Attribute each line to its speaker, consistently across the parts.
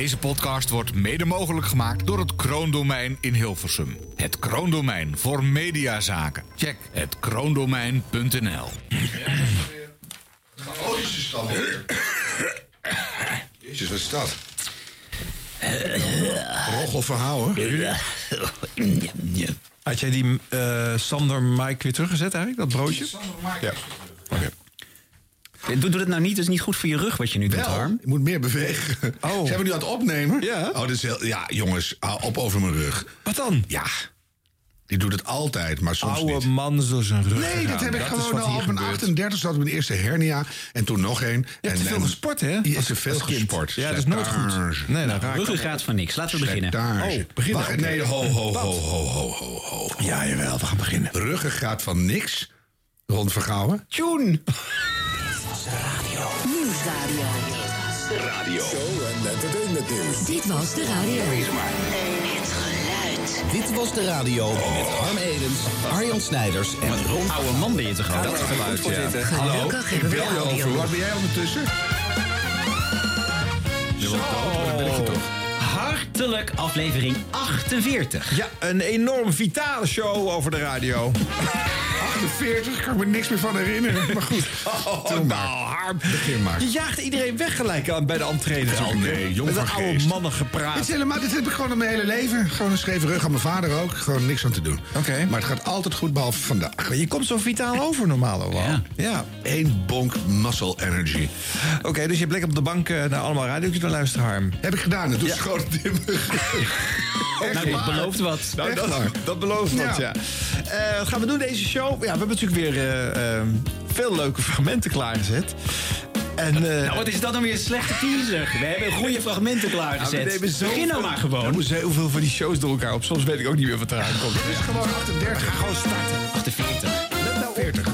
Speaker 1: Deze podcast wordt mede mogelijk gemaakt door het Kroondomein in Hilversum. Het Kroondomein voor mediazaken. Check het kroondomein.nl.
Speaker 2: Chaotische stand. Jezus, wat is dat? Roggel verhouden.
Speaker 3: Had jij die eh, Sander Mike weer teruggezet eigenlijk, dat broodje? Ja. Oké.
Speaker 4: Doe, doe het nou niet, dat is niet goed voor je rug wat je nu doet, Harm.
Speaker 2: je moet meer bewegen.
Speaker 3: Oh.
Speaker 2: Zijn we nu aan het opnemen?
Speaker 3: Ja.
Speaker 2: Oh, dat is heel, ja, jongens, hou op over mijn rug.
Speaker 3: Wat dan?
Speaker 2: Ja, die doet het altijd, maar soms
Speaker 3: Oude
Speaker 2: niet.
Speaker 3: man door zijn rug
Speaker 2: Nee, dat heb ik
Speaker 3: is
Speaker 2: gewoon al op mijn
Speaker 3: gebeurt.
Speaker 2: 38 had ik mijn eerste hernia. En toen nog één.
Speaker 3: Je hebt
Speaker 2: en,
Speaker 3: te veel
Speaker 2: en-
Speaker 3: gesport, hè? Als-
Speaker 2: te veel gesport.
Speaker 3: Ja, dat is nooit goed.
Speaker 2: Slijtage.
Speaker 3: Nee, dan raakt
Speaker 4: Ruggengraat van niks. Laten we beginnen.
Speaker 2: Slijtage.
Speaker 3: Oh, beginnen.
Speaker 2: Wacht, nee, ho, ho, ho, ho, ho, ho, ho.
Speaker 3: Ja, jawel, we gaan beginnen.
Speaker 2: Ruggengraat van niks. Ron Vergouwen.
Speaker 4: Tjoen!
Speaker 5: Nieuwsradio.
Speaker 6: Show en entertainment nieuws.
Speaker 5: Dit was de radio. Het geluid.
Speaker 7: Dit was de radio met Harm Edens, Arjan Snijders en Ron
Speaker 4: Oude man ben je toch gewoon?
Speaker 3: Dat geluid, ja.
Speaker 5: Hebben we
Speaker 2: Bel je over.
Speaker 5: radio.
Speaker 2: Waar ben jij ondertussen? Je wordt dood, maar dat ben je toch?
Speaker 4: Hartelijk aflevering 48.
Speaker 3: Ja, een enorm vitale show over de radio.
Speaker 2: 48, kan ik me niks meer van herinneren. Maar goed, Doe maar.
Speaker 3: nou, Harm.
Speaker 2: Begin maar.
Speaker 3: Je jaagt iedereen weg gelijk aan bij de entree
Speaker 2: nee, jong
Speaker 3: Met
Speaker 2: van
Speaker 3: oude
Speaker 2: geest.
Speaker 3: mannen
Speaker 2: Dit,
Speaker 3: gepraat.
Speaker 2: is helemaal, dit heb ik gewoon al mijn hele leven. Gewoon een scheve rug aan mijn vader ook. Gewoon niks aan te doen.
Speaker 3: Oké.
Speaker 2: Maar het gaat altijd goed, behalve vandaag.
Speaker 3: Je komt zo vitaal over normaal wel.
Speaker 4: Ja.
Speaker 3: ja.
Speaker 2: Eén bonk muscle energy.
Speaker 3: Oké, dus je blik op de bank eh, naar allemaal radio's te luisteren, Harm.
Speaker 2: Heb ik gedaan. Het doet gewoon dimmer.
Speaker 4: Nou, dit belooft wat.
Speaker 3: Nou, dat, belooft wat, ja.
Speaker 2: Ja.
Speaker 3: Eh, wat gaan we doen deze show? Ja, we hebben natuurlijk weer eh, eh, veel leuke fragmenten klaargezet. En, eh,
Speaker 4: Nou, wat is dat dan weer een slechte teaser? We hebben goede fragmenten
Speaker 3: ja, we
Speaker 4: klaargezet.
Speaker 3: nemen zoveel-
Speaker 4: Begin nou maar
Speaker 3: Er
Speaker 4: gewoon.
Speaker 3: moeten zoveel van die shows door elkaar op. Soms weet ik ook niet meer wat eraan komt.
Speaker 2: Het is gewoon 38.
Speaker 3: Ga gewoon starten.
Speaker 4: 48.
Speaker 3: Let nou op.
Speaker 2: 40.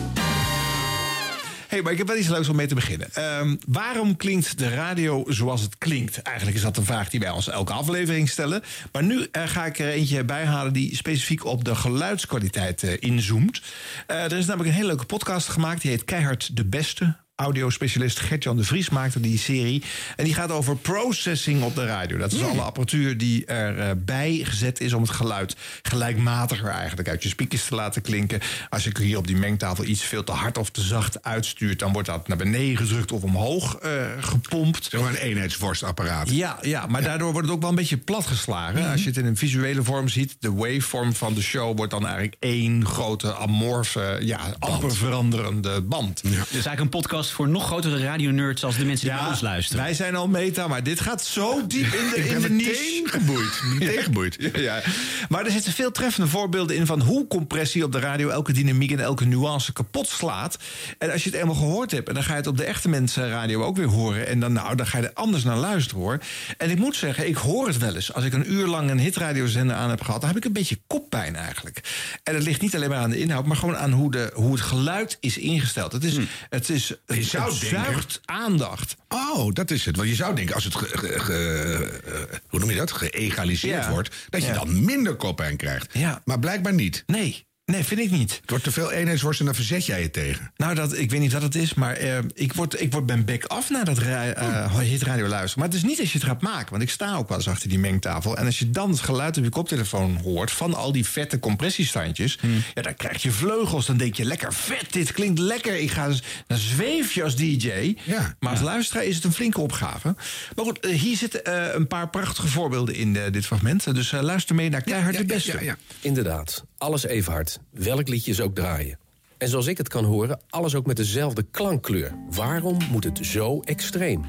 Speaker 3: Hey, maar ik heb wel iets leuks om mee te beginnen. Ehm, waarom klinkt de radio zoals het klinkt? Eigenlijk is dat een vraag die wij ons elke aflevering stellen. Maar nu eh, ga ik er eentje bijhalen die specifiek op de geluidskwaliteit eh, inzoomt. Eh, er is namelijk een hele leuke podcast gemaakt. Die heet Keihard de Beste. Audiospecialist Gert-Jan de Vries maakte die serie. En die gaat over processing op de radio. Dat is alle apparatuur die erbij gezet is om het geluid gelijkmatiger eigenlijk uit je speakers te laten klinken. Als je hier op die mengtafel iets veel te hard of te zacht uitstuurt, dan wordt dat naar beneden gedrukt of omhoog eh, gepompt.
Speaker 2: Zeg maar een eenheidsworstapparaat.
Speaker 3: Ja, ja, maar daardoor wordt het ook wel een beetje platgeslagen. Als je het in een visuele vorm ziet, de waveform van de show wordt dan eigenlijk één grote amorfe, ja, amper veranderende band.
Speaker 4: Dus eigenlijk een podcast voor nog grotere radionerds als de mensen die naar ons luisteren.
Speaker 3: wij zijn al meta, maar dit gaat zo diep in de, in de niche.
Speaker 2: geboeid. Meteen geboeid.
Speaker 3: Ja, ja. Maar er zitten veel treffende voorbeelden in van hoe compressie op de radio elke dynamiek en elke nuance kapot slaat. En als je het eenmaal gehoord hebt, en dan ga je het op de echte mensenradio ook weer horen. En dan, nou, dan ga je er anders naar luisteren hoor. En ik moet zeggen, ik hoor het wel eens. Als ik een uur lang een hitradiozender aan heb gehad, dan heb ik een beetje koppijn eigenlijk. En dat ligt niet alleen maar aan de inhoud, maar gewoon aan hoe, de, hoe het geluid is ingesteld. Het is, het is het,
Speaker 2: zou
Speaker 3: het
Speaker 2: denken-
Speaker 3: zuigt aandacht.
Speaker 2: Oh, dat is het. Want je zou denken, als het ge, ge- ge- eh, hoe noem je dat? geëgaliseerd
Speaker 3: Ja.
Speaker 2: wordt, dat je
Speaker 3: Ja.
Speaker 2: dan minder koppijn krijgt.
Speaker 3: Ja.
Speaker 2: Maar blijkbaar niet.
Speaker 3: Nee, nee, vind ik niet.
Speaker 2: Het wordt te veel eenheidsworst en dan verzet jij je tegen.
Speaker 3: Nou, dat, ik weet niet wat het is, maar eh, ik, word, ik word ben bek af naar dat ra- eh, hitradio luisteren. Maar het is niet als je het gaat maken, want ik sta ook wel eens achter die mengtafel. En als je dan het geluid op je koptelefoon hoort van al die vette compressiestandjes, ja, dan krijg je vleugels. Dan denk je, lekker vet, dit klinkt lekker. Ik ga, dan zweef je als DJ.
Speaker 2: Ja.
Speaker 3: maar als luisteraar is het een flinke opgave. Maar goed, eh, hier zitten eh, een paar prachtige voorbeelden in dit fragment. Dus luister mee naar Keihard
Speaker 2: ja,
Speaker 3: de Beste.
Speaker 2: Ja, ja.
Speaker 6: Inderdaad, alles even hard. Welk liedje ze ook draaien. En zoals ik het kan horen, alles ook met dezelfde klankkleur. Waarom moet het zo extreem?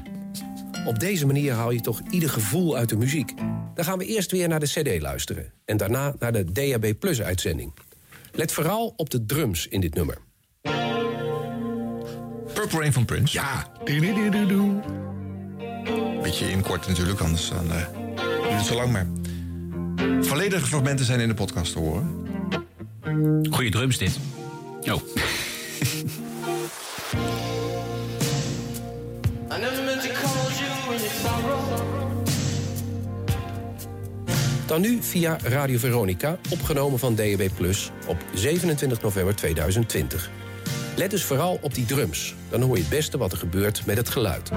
Speaker 6: Op deze manier haal je toch ieder gevoel uit de muziek. Dan gaan we eerst weer naar de CD luisteren. En daarna naar de DAB Plus uitzending. Let vooral op de drums in dit nummer.
Speaker 3: Purple Rain van Prince.
Speaker 2: Ja.
Speaker 3: Beetje inkort natuurlijk, anders dan, eh, duurt het zo lang maar. Volledige fragmenten zijn in de podcast te horen.
Speaker 4: Goeie drums dit. Oh.
Speaker 6: Dan nu via Radio Veronica, opgenomen van DAB Plus op 27 november 2020. Let dus vooral op die drums. Dan hoor je het beste wat er gebeurt met het geluid.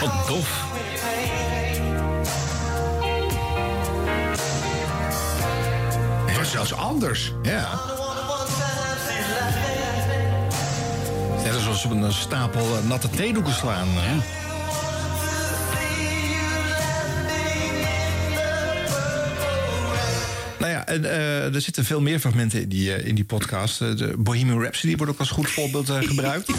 Speaker 4: Wat dof.
Speaker 2: Het was zelfs anders.
Speaker 3: Ja. Net alsof ze een stapel eh, natte theedoeken slaan. Nou ja, en, eh, er zitten veel meer fragmenten in die, eh, in die podcast. De Bohemian Rhapsody wordt ook als goed voorbeeld gebruikt.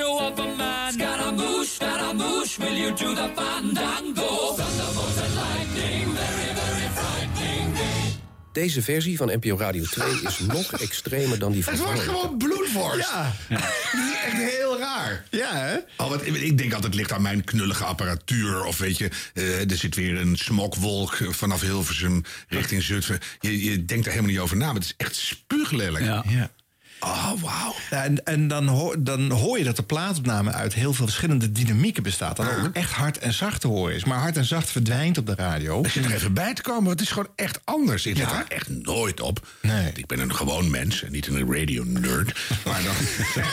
Speaker 8: Of a man. Scaramouche, Scaramouche, will you do the fandango? Thunderbolt and lightning, very, very frightening me.
Speaker 6: Deze versie van NPO Radio 2 is nog extremer dan die van
Speaker 2: Het wordt gewoon bloedvorst.
Speaker 3: Ja,
Speaker 2: Dat is echt heel raar.
Speaker 3: ja hè?
Speaker 2: Oh, wat, ik denk altijd het ligt aan mijn knullige apparatuur. Of weet je, eh, er zit weer een smokwolk vanaf Hilversum richting Zutphen. Je, je denkt er helemaal niet over na, maar het is echt spuuglelijk.
Speaker 4: Ja.
Speaker 3: Ja.
Speaker 2: Oh, wauw.
Speaker 3: Ja, en en dan, hoor, dan hoor je dat de plaatopname uit heel veel verschillende dynamieken bestaat. Dat ook echt hard en zacht te horen is. Maar hard en zacht verdwijnt op de radio.
Speaker 2: Als je er even bij te komen, want het is gewoon echt anders. Ik let daar echt nooit op.
Speaker 3: Nee.
Speaker 2: Ik ben een gewoon mens en niet een radio-nerd. maar dan,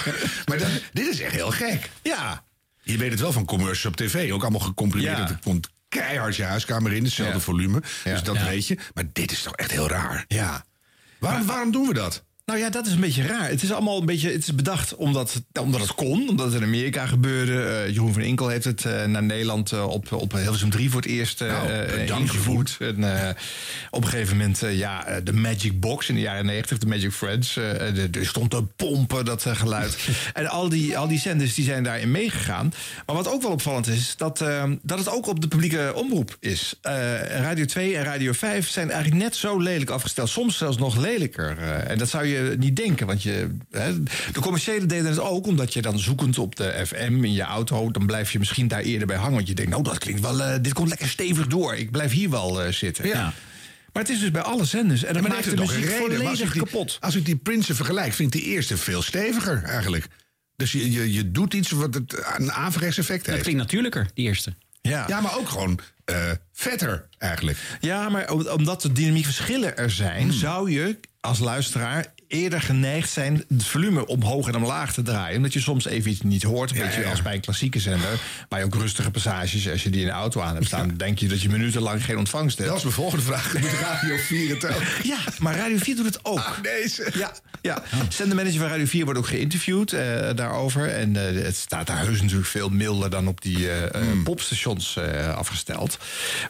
Speaker 2: maar dan, dit is echt heel gek.
Speaker 3: Ja,
Speaker 2: Je weet het wel van commercials op tv. Ook allemaal gecomprimeerd.
Speaker 3: Ja.
Speaker 2: Komt keihard je huiskamer in, hetzelfde
Speaker 3: Ja.
Speaker 2: volume. Dus dat weet je. Maar dit is toch echt heel raar.
Speaker 3: ja.
Speaker 2: Waarom, waarom doen we dat?
Speaker 3: Nou ja, dat is een beetje raar. Het is allemaal een beetje. Het is bedacht omdat, het- omdat het kon, omdat het in Amerika gebeurde. Eh, Jeroen van Inkel heeft het eh, naar Nederland eh, op, op Hilversum 3 voor het eerst
Speaker 2: Nou,
Speaker 3: ingevoerd. En, op een gegeven moment, ja, de Magic Box in de jaren 90, de Magic Friends. de- Er stond te pompen, dat geluid. en al die, al die zenders die zijn daarin meegegaan. Maar wat ook wel opvallend is, is dat, dat het ook op de publieke omroep is. Radio 2 en Radio 5 zijn eigenlijk net zo lelijk afgesteld. Soms zelfs nog lelijker. En dat zou je niet denken. Want je, hè, de commerciële deden het ook, omdat je dan zoekend op de FM in je auto, dan blijf je misschien daar eerder bij hangen. Want je denkt, nou, dat klinkt wel, eh, dit komt lekker stevig door. Ik blijf hier wel eh, zitten.
Speaker 4: Ja.
Speaker 3: Maar het is dus bij alle zenders. En dat
Speaker 2: Maar
Speaker 3: maakt
Speaker 2: heeft
Speaker 3: de
Speaker 2: het nog een
Speaker 3: muziek
Speaker 2: reden. Maar als
Speaker 3: volledig
Speaker 2: ik die,
Speaker 3: kapot.
Speaker 2: Als ik die Prinsen vergelijk, vind ik die eerste veel steviger eigenlijk. Dus je, je, je doet iets wat het een averechts effect
Speaker 4: Dat
Speaker 2: heeft.
Speaker 4: klinkt natuurlijker, die eerste.
Speaker 3: Ja.
Speaker 2: Ja, maar ook gewoon eh, vetter eigenlijk.
Speaker 3: Ja, maar om- omdat de dynamiekverschillen er zijn, zou je als luisteraar eerder geneigd zijn het volume omhoog en omlaag te draaien. Omdat je soms even iets niet hoort. Een
Speaker 2: Ja,
Speaker 3: beetje
Speaker 2: ja.
Speaker 3: als bij een klassieke zender. Maar je ook rustige passages, als je die in de auto aan hebt staan, denk je dat je minutenlang geen ontvangst hebt.
Speaker 2: Dat is mijn volgende vraag. Moet Radio 4 het ook?
Speaker 3: Ja, maar Radio 4 doet het ook.
Speaker 2: Ah, nee, zeg.
Speaker 3: Ja, ja. zendermanager van Radio 4 wordt ook geïnterviewd eh, daarover. En eh, het staat daar heus natuurlijk veel milder dan op die eh,
Speaker 2: Hmm.
Speaker 3: popstations afgesteld.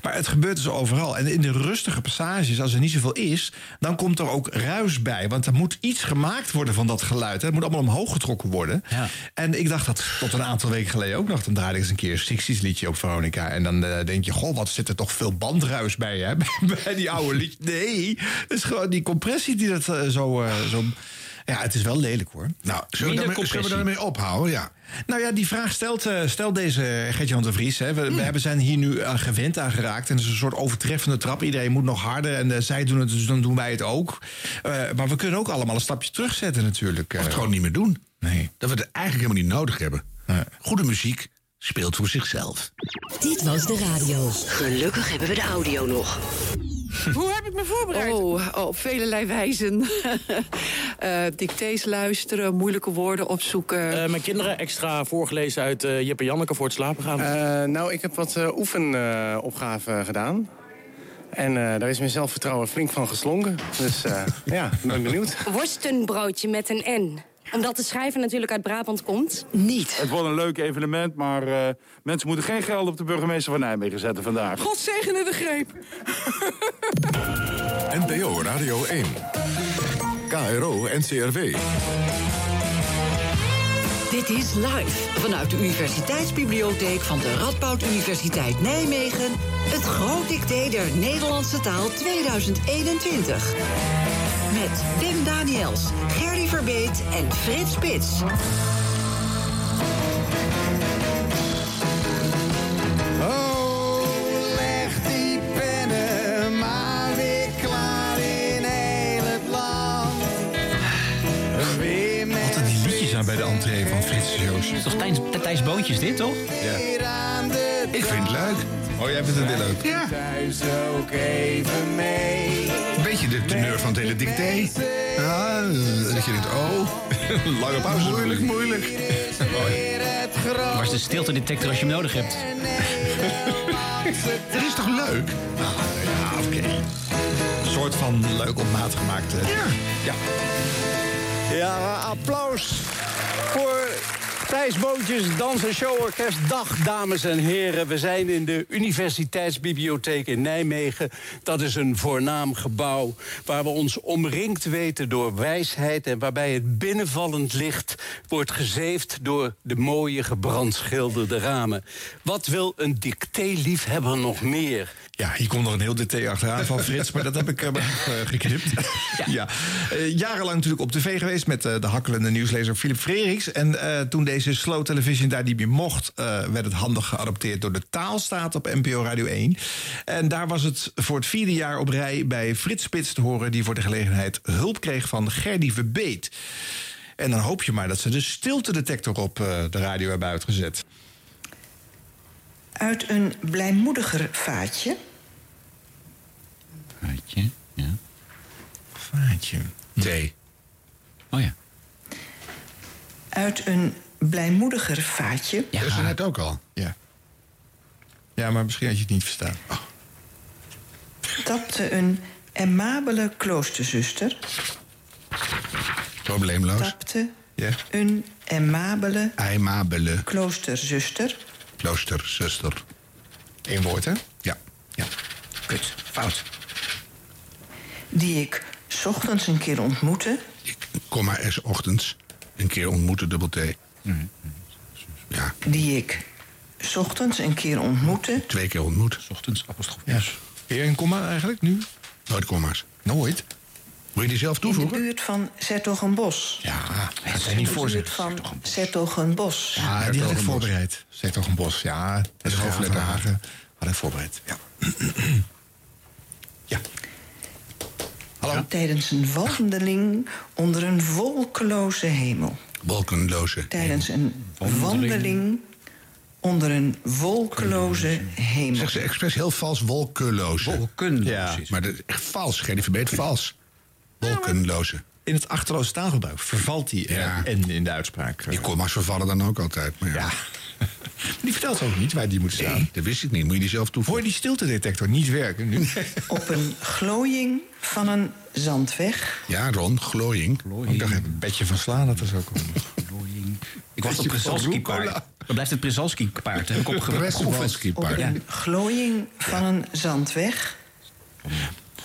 Speaker 3: Maar het gebeurt dus overal. En in de rustige passages, als er niet zoveel is, dan komt er ook ruis bij. Want er moet iets gemaakt worden van dat geluid. hè. Het moet allemaal omhoog getrokken worden.
Speaker 4: Ja.
Speaker 3: En ik dacht dat tot een aantal weken geleden ook nog. Dan draaide ik eens een keer een 60s liedje op Veronica. En dan eh, denk je, goh, wat zit er toch veel bandruis bij, hè? bij die oude liedjes. Nee, het is gewoon die compressie die dat eh, zo, eh, zo... Ja, het is wel lelijk hoor.
Speaker 2: Nou, zullen we,
Speaker 4: Minder
Speaker 2: daarmee, zullen we daarmee ophouden? Ja.
Speaker 3: Nou ja, die vraag stelt, eh, stelt deze Gertjan de Vries. Hè. We, we hebben zijn hier nu aan gewend aan geraakt. En het is een soort overtreffende trap. Iedereen moet nog harder. En eh, zij doen het, dus dan doen wij het ook. Eh, maar we kunnen ook allemaal een stapje terugzetten natuurlijk.
Speaker 2: Of
Speaker 3: eh.
Speaker 2: het gewoon niet meer doen.
Speaker 3: Nee.
Speaker 2: Dat we het eigenlijk helemaal niet nodig hebben. Goede muziek speelt voor zichzelf.
Speaker 9: Dit was de radio.
Speaker 5: Gelukkig hebben we de audio nog.
Speaker 10: Hoe heb ik me voorbereid? Oh, oh, op velelei wijzen. Eh dictées luisteren, moeilijke woorden opzoeken.
Speaker 11: Eh, mijn kinderen extra voorgelezen uit eh Jip en Janneke voor het slapen gaan.
Speaker 12: Eh, nou, ik heb wat eh, oefenopgaven gedaan. En eh, daar is mijn zelfvertrouwen flink van geslonken. Dus eh, ja, ik ben benieuwd.
Speaker 13: Worstenbroodje met een N. Omdat de schrijver natuurlijk uit Brabant komt.
Speaker 10: Niet.
Speaker 14: Het wordt een leuk evenement, maar eh, mensen moeten geen geld op de burgemeester van Nijmegen zetten vandaag.
Speaker 10: God zegene de greep.
Speaker 15: NPO Radio 1. KRO NCRW.
Speaker 9: Dit is live vanuit de Universiteitsbibliotheek van de Radboud Universiteit Nijmegen. Het Groot Dicté der Nederlandse Taal 2021. Met Wim Daniels, Gerry Verbeet en Frits Spits.
Speaker 16: Oh, leg die pennen maar weer klaar in heel het land. Weer met
Speaker 3: Altijd die liedjes aan bij de entree van Frits.
Speaker 4: Het is toch Thijs, Thijs Boontjes dit, toch?
Speaker 3: Ja.
Speaker 16: aan de
Speaker 2: Ik vind het leuk.
Speaker 3: Oh, jij vindt het heel leuk.
Speaker 2: Ja.
Speaker 16: Thuis ook even mee.
Speaker 2: Beetje de teneur van het hele dicté. Ja, eh, dat je denkt, oh,
Speaker 3: lange pauze.
Speaker 2: Moeilijk, moeilijk.
Speaker 4: Waar is de stilte-detector als je hem nodig hebt?
Speaker 2: Het is toch leuk?
Speaker 3: Ja, oké. Een soort van leuk op maat gemaakt.
Speaker 2: Ja.
Speaker 3: ja.
Speaker 17: Ja, applaus voor Thijs Boontjes, Dans- en Showorkest. Dag, dames en heren. We zijn in de Universiteitsbibliotheek in Nijmegen. Dat is een voornaam gebouw waar we ons omringd weten door wijsheid... en waarbij het binnenvallend licht wordt gezeefd... door de mooie gebrandschilderde ramen. Wat wil een dicté-liefhebber nog meer?
Speaker 3: Ja, hier komt nog een heel detail achteraan van Frits, maar dat heb ik uh, geknipt. ja. Uh, jarenlang natuurlijk op tv geweest met uh, de hakkelende nieuwslezer Philip Freriks. En toen deze slow television daar niet meer mocht, werd het handig geadopteerd door de taalstaat op NPO Radio 1. En daar was het voor het vierde jaar op rij bij Frits Spits te horen, die voor de gelegenheid hulp kreeg van Gerdy Verbeet. En dan hoop je maar dat ze de stiltedetector op de radio hebben uitgezet.
Speaker 18: Uit een blijmoediger vaatje.
Speaker 4: Vaatje, ja.
Speaker 3: Vaatje.
Speaker 2: Thee.
Speaker 4: Oh ja.
Speaker 18: Uit een blijmoediger vaatje.
Speaker 2: Ja, dat is net ook al.
Speaker 3: Ja. Ja, maar misschien had je het niet verstaan. Oh.
Speaker 18: Tapte een aimabele kloosterzuster.
Speaker 2: Probleemloos.
Speaker 18: Tapte
Speaker 2: ja.
Speaker 18: een aimabele...
Speaker 2: Aimabele.
Speaker 18: Kloosterzuster.
Speaker 2: Kloosterzuster.
Speaker 3: Eén woord, hè?
Speaker 2: Ja.
Speaker 3: ja.
Speaker 4: Kut, fout.
Speaker 18: Die ik ochtends een keer ontmoette.
Speaker 2: Ik kom maar eens ochtends een keer ontmoeten, dubbel T.
Speaker 4: Mm.
Speaker 2: Ja.
Speaker 18: Die ik s ochtends een keer ontmoette.
Speaker 2: Twee keer ontmoet.
Speaker 4: S ochtends, apostrof.
Speaker 3: Ja. Weer een komma eigenlijk nu?
Speaker 2: Nooit komma's.
Speaker 3: Nooit.
Speaker 2: Wil je die zelf toevoegen?
Speaker 18: In de buurt van Zertogenbos.
Speaker 3: Ja, dat zijn niet voor
Speaker 18: In de buurt van Zertogenbos.
Speaker 3: Ja, die had ik voorbereid. Zertogenbos, ja. Dat is hoofdletter Hagen. Had ik voorbereid, ja. ja. Hallo?
Speaker 18: Tijdens een wandeling onder een wolkeloze hemel.
Speaker 2: Wolkenloze.
Speaker 18: Tijdens een wandeling onder een wolkeloze hemel.
Speaker 2: Zeg ze expres heel vals wolkeloze.
Speaker 4: Wolkenloze.
Speaker 3: Ja.
Speaker 2: Maar dat is echt vals. Geen verbeet vals. Wolkenloze.
Speaker 3: In het achterloze taalgebruik vervalt die
Speaker 2: Ja.
Speaker 3: en in de uitspraak.
Speaker 2: Die komma's vervallen dan ook altijd. Maar ja.
Speaker 3: Ja. Die vertelt ook niet waar die moet staan.
Speaker 2: Nee, dat wist ik niet. Moet je die zelf
Speaker 3: Hoor
Speaker 2: toevoegen?
Speaker 3: je die stiltedetector niet werken nu?
Speaker 18: Op een glooiing van een zandweg.
Speaker 2: Ja, Ron, glooiing.
Speaker 3: Ik dacht even een beetje van slaan dat er zo komt.
Speaker 4: Ik wacht op Przalski-paard. Dan blijft het Przalski-paard. Heb ik opgegeven.
Speaker 18: Op een glooiing van een zandweg.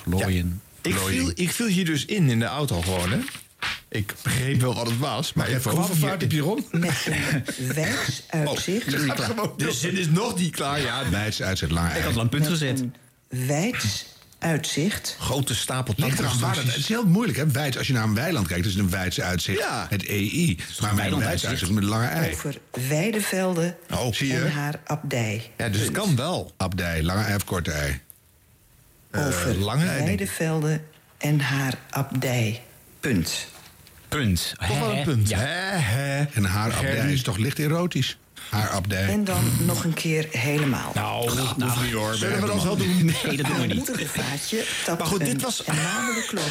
Speaker 4: Glooien.
Speaker 3: Ik viel, ik viel hier dus in in de auto gewoon, hè? Ik begreep wel wat het was, maar ik kwam
Speaker 2: Hoeveel
Speaker 3: hier-
Speaker 2: fout heb je, Ron?
Speaker 18: Met een wijds uitzicht.
Speaker 3: Oh, gewoon De zin is nog niet klaar, ja.
Speaker 2: Wijds uitzet, laar
Speaker 4: Ik had al een punt gezet.
Speaker 18: Een wijds uitzicht.
Speaker 3: Grote stapel
Speaker 2: dat- Het is heel moeilijk, hè? Wijds, als je naar een weiland kijkt, is het een wijdse uitzicht.
Speaker 3: Ja.
Speaker 2: Het EI. Maar mijn
Speaker 4: weiland
Speaker 2: wijdse
Speaker 4: uitzicht.
Speaker 2: uitzicht met een lange ei.
Speaker 18: Over weidevelden
Speaker 3: Oh, zie je?
Speaker 18: en haar abdij.
Speaker 3: Ja, dus het kan wel.
Speaker 2: Abdij, lange ei of korte ei?
Speaker 18: Over
Speaker 3: Eh, lange
Speaker 18: weidevelden en haar abdij. Punt.
Speaker 4: Punt.
Speaker 3: Toch wel een punt.
Speaker 4: Ja.
Speaker 2: En haar abdij is toch licht erotisch? Haar abdij.
Speaker 18: En dan nog een keer helemaal.
Speaker 3: Nou, nou,
Speaker 2: niet hoor.
Speaker 3: Zullen we dat zo doen?
Speaker 4: Nee, dat doen we niet.
Speaker 3: Maar goed, dit
Speaker 18: een
Speaker 3: was-.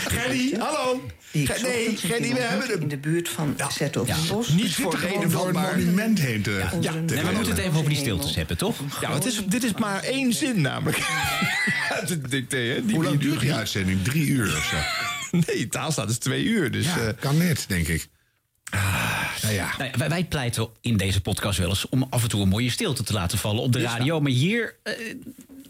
Speaker 3: Gerdy, hallo. Nee,
Speaker 18: keer
Speaker 3: we hebben hem.
Speaker 18: In de buurt van Zertogenbos.
Speaker 3: Niet voor reden
Speaker 2: een
Speaker 3: vatbaar.
Speaker 2: monument heen te...
Speaker 3: Ja,
Speaker 4: we moeten het even over die stiltes hebben, toch?
Speaker 3: Ja, het is, dit is maar één zin namelijk. Uit het dicté, hè? Die
Speaker 2: Hoe lang duurt die uitzending? Drie uur of zo?
Speaker 3: Nee, taalstaat is twee uur. Dus,
Speaker 2: Ja,
Speaker 3: eh,
Speaker 2: kan net, denk ik.
Speaker 3: nou ja.
Speaker 4: Nou ja, wij, wij pleiten in deze podcast wel eens om af en toe een mooie stilte te laten vallen op de radio. Maar hier eh,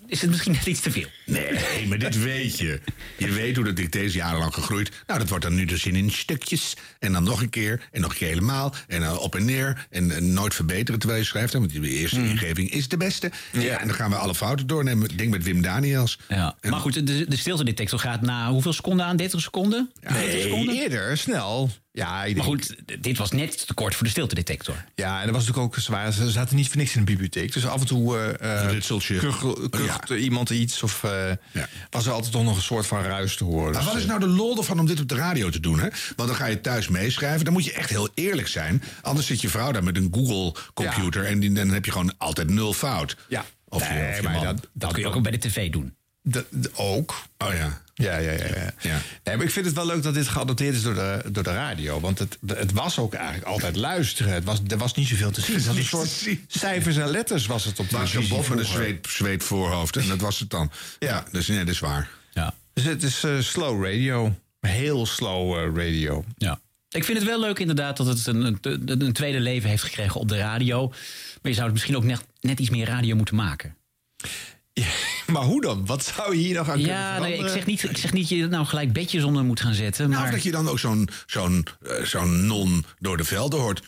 Speaker 4: is het misschien net iets te veel.
Speaker 2: Nee, maar dit weet je. Je weet hoe dat dicté is jarenlang gegroeid. Nou, dat wordt dan nu dus in, in stukjes. En dan nog een keer. En nog een keer helemaal. En dan op en neer. En, eh, nooit verbeteren terwijl je schrijft. hè, Want die eerste ingeving is de beste. Ja. en dan gaan we alle fouten doornemen. Ik denk met Wim Daniels.
Speaker 4: Ja. Maar goed, de, de stiltedetector gaat na hoeveel seconden aan? 30 seconden? 40
Speaker 3: Nee,
Speaker 4: seconden?
Speaker 3: eerder, snel. Ja, ik
Speaker 4: Maar goed, dit was net te kort voor de stiltedetector.
Speaker 3: Ja, en dat was natuurlijk ook zwaar. Ze zaten niet voor niks in de bibliotheek. Dus af en toe eh eh,
Speaker 2: Ritseltje.
Speaker 3: kuch- kucht iemand iets. Of eh,
Speaker 2: Ja.
Speaker 3: was er altijd toch nog een soort van ruis te horen.
Speaker 2: Maar
Speaker 3: Dus,
Speaker 2: wat is
Speaker 3: eh,
Speaker 2: nou de lol ervan om dit op de radio te doen? Hè? Want dan ga je thuis meeschrijven. Dan moet je echt heel eerlijk zijn. Anders zit je vrouw daar met een Google-computer. En die, dan heb je gewoon altijd nul fout.
Speaker 3: Ja.
Speaker 2: Of je,
Speaker 3: Nee,
Speaker 2: of je
Speaker 3: maar
Speaker 2: man.
Speaker 3: dat,
Speaker 4: Dat kun je ook bij de tv doen.
Speaker 3: Dat, dat ook.
Speaker 2: Oh ja.
Speaker 3: Ja, ja, ja, ja.
Speaker 2: Ja.
Speaker 3: Nee, maar ik vind het wel leuk dat dit geadopteerd is door de, door de radio. Want het, het was ook eigenlijk altijd luisteren. Het was, er was niet zoveel te zien. Het was een soort cijfers en letters was het op de televisie
Speaker 2: een
Speaker 3: vroeger.
Speaker 2: zweet, zweet voorhoofd. En dat was het dan. Ja, dus nee, dat is waar.
Speaker 4: Ja.
Speaker 3: Dus het is eh, slow radio. Heel slow eh, radio.
Speaker 4: Ja. Ik vind het wel leuk inderdaad dat het een, een, een tweede leven heeft gekregen op de radio. Maar je zou het misschien ook net, net iets meer radio moeten maken.
Speaker 3: Maar hoe dan? Wat zou je hier nog aan kunnen
Speaker 4: Ja, nee, ik, zeg niet, ik zeg niet dat je nou gelijk bedjes onder moet gaan zetten.
Speaker 2: Nou,
Speaker 4: Maar
Speaker 2: of dat je dan ook zo'n zo'n eh, zo'n non door de velden hoort.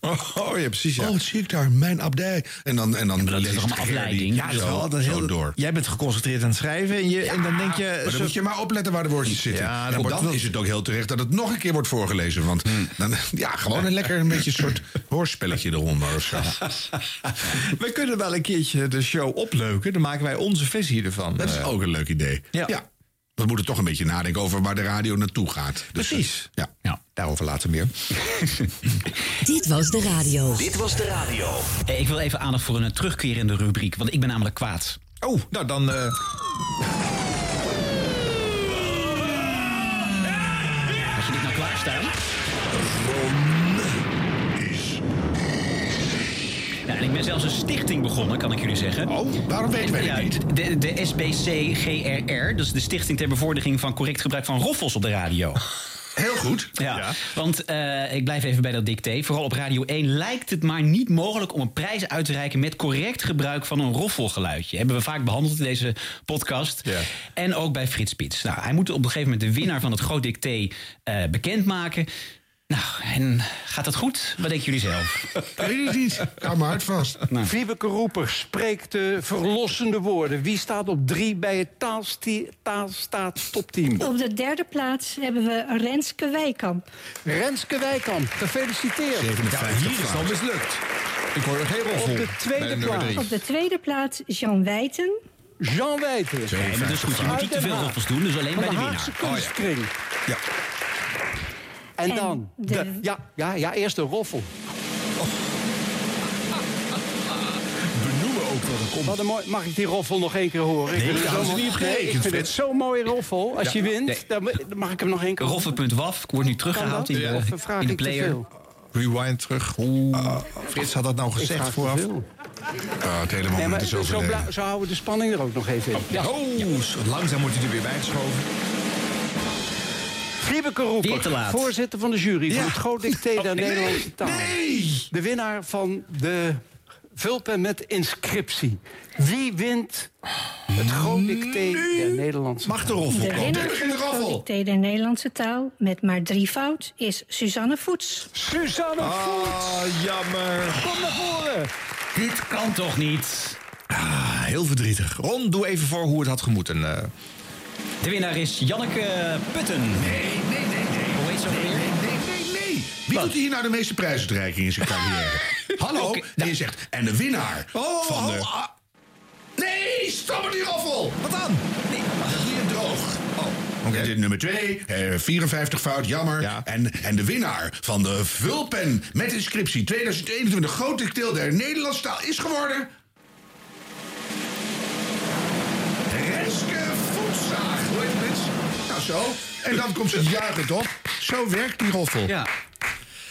Speaker 3: Oh, ja, precies. Ja.
Speaker 2: Oh, wat zie ik daar? Mijn abdij. En dan, en dan
Speaker 4: dat is toch allemaal
Speaker 2: Gerdy
Speaker 4: afleiding?
Speaker 3: Ja, dat is wel heel
Speaker 2: door.
Speaker 3: Jij bent geconcentreerd aan het schrijven en, je, en dan denk je.
Speaker 2: Maar dan
Speaker 3: zo-
Speaker 2: moet je maar opletten waar de woordjes zitten.
Speaker 3: Ja, dan
Speaker 2: en is het ook heel terecht dat het nog een keer wordt voorgelezen. Want
Speaker 3: Hmm.
Speaker 2: dan, ja, gewoon een lekker een beetje een soort hoorspelletje eronder of zo.
Speaker 3: We kunnen wel een keertje de show opleuken. Dan maken wij onze versie ervan.
Speaker 2: Dat is
Speaker 3: Eh,
Speaker 2: ook een leuk idee.
Speaker 3: Ja.
Speaker 2: We moeten toch een beetje nadenken over waar de radio naartoe gaat. Dus,
Speaker 3: Precies.
Speaker 2: eh, ja.
Speaker 4: Ja.
Speaker 3: Daarover later meer.
Speaker 19: Dit was de radio.
Speaker 7: Dit was de radio.
Speaker 4: Eh, ik wil even aandacht voor een terugkerende rubriek. Want ik ben namelijk kwaad.
Speaker 3: Oh, nou dan. eh,
Speaker 4: Als je dit nou klaarstaan. En ik ben zelfs een stichting begonnen, kan ik jullie zeggen.
Speaker 2: Oh, waarom weten wij
Speaker 4: ja,
Speaker 2: dat niet?
Speaker 4: De, de SBC-GRR, dus de Stichting ter Bevordering van Correct Gebruik van Roffels op de radio.
Speaker 2: Heel goed.
Speaker 4: Ja, want eh, ik blijf even bij dat dicté. Vooral op Radio 1 lijkt het maar niet mogelijk om een prijs uit te reiken met correct gebruik van een roffelgeluidje. Hebben we vaak behandeld in deze podcast. En ook bij Frits Spits. Nou, hij moet op een gegeven moment de winnaar van het groot dicté eh bekendmaken. Nou, en gaat dat goed? Wat denken jullie zelf?
Speaker 2: Weet ik niet. Hou maar hard vast.
Speaker 17: Wiebeke Roeper spreekt de verlossende woorden. Wie staat op drie bij het taalsti- taalstaat topteam?
Speaker 20: Op de derde plaats hebben we Renske Wijkamp.
Speaker 17: Renske Wijkamp, gefeliciteerd.
Speaker 3: ja, hier is het al mislukt. Ik hoor er geen.
Speaker 17: Op de tweede plaats.
Speaker 20: Op de tweede plaats Jean Wijten.
Speaker 17: Jean Wijten.
Speaker 4: Nee, maar dat is goed. Je moet niet te veel roffels doen, dus alleen
Speaker 17: Van
Speaker 4: bij de
Speaker 17: de
Speaker 4: winnaar.
Speaker 17: Haagse kunstkring.
Speaker 3: Ja.
Speaker 17: En
Speaker 20: En
Speaker 17: dan,
Speaker 20: de-
Speaker 17: de, ja, ja, ja, eerst de roffel.
Speaker 3: Benoemen ook wat er komt.
Speaker 17: Wat een mooi, mag ik die roffel nog één keer horen?
Speaker 3: Nee,
Speaker 17: vind het
Speaker 3: niet
Speaker 17: Nee,
Speaker 3: gerekend,
Speaker 17: ik vind het
Speaker 3: Frits.
Speaker 17: zo'n mooie roffel. Als
Speaker 3: Ja.
Speaker 17: je wint,
Speaker 4: Nee.
Speaker 17: dan, mag ik hem nog één keer horen.
Speaker 4: Roffel.waf wordt nu teruggehaald in de, in de
Speaker 17: ik
Speaker 4: player.
Speaker 3: Rewind terug. Ah, Frits had dat nou
Speaker 17: Ik
Speaker 3: gezegd vooraf.
Speaker 2: Ah, het hele
Speaker 17: Nee,
Speaker 2: moment
Speaker 17: maar
Speaker 2: is
Speaker 17: zo, zo houden we de spanning er ook nog even in. Ja.
Speaker 3: Oh, zo langzaam wordt hij er weer bijgeschoven.
Speaker 17: Wiebeke Roeper,
Speaker 4: Weer te laat.
Speaker 17: voorzitter van de jury van het Groot Dicté der Nederlandse taal.
Speaker 3: Nee!
Speaker 17: De winnaar van de vulpen met inscriptie. Wie wint het Groot Dicté der Nederlandse
Speaker 3: Mag de
Speaker 17: taal?
Speaker 3: roffel
Speaker 20: De winnaar van het Groot Dicté der Nederlandse taal met maar drie fout is Suzanne Voets.
Speaker 17: Suzanne Voets,
Speaker 3: Ah, jammer.
Speaker 17: kom naar voren.
Speaker 4: Dit kan toch niet?
Speaker 3: Ah, heel verdrietig. Ron, doe even voor hoe het had gemoeten. Eh.
Speaker 4: De winnaar is Janneke Putten.
Speaker 2: Nee, nee, nee, nee.
Speaker 4: Hoe heet ze
Speaker 2: Nee,
Speaker 4: weer?
Speaker 2: nee, nee, nee, nee. Wie doet hier nou de meeste prijsuitreiking in zijn carrière? Hallo?
Speaker 4: Oké,
Speaker 2: en je zegt, en de winnaar
Speaker 3: Oh,
Speaker 2: van de...
Speaker 3: oh, ah.
Speaker 2: Nee, stop met die roffel!
Speaker 3: Wat dan?
Speaker 2: Nee, niet droog. Oh. Dit nummer 2, 54 fout, jammer.
Speaker 3: Ja.
Speaker 2: En, en de winnaar van de vulpen met inscriptie 2021 groot dicteel der Nederlandse taal is geworden... zo. En dan komt ze juichen, toch? Zo werkt die roffel.
Speaker 4: Ja.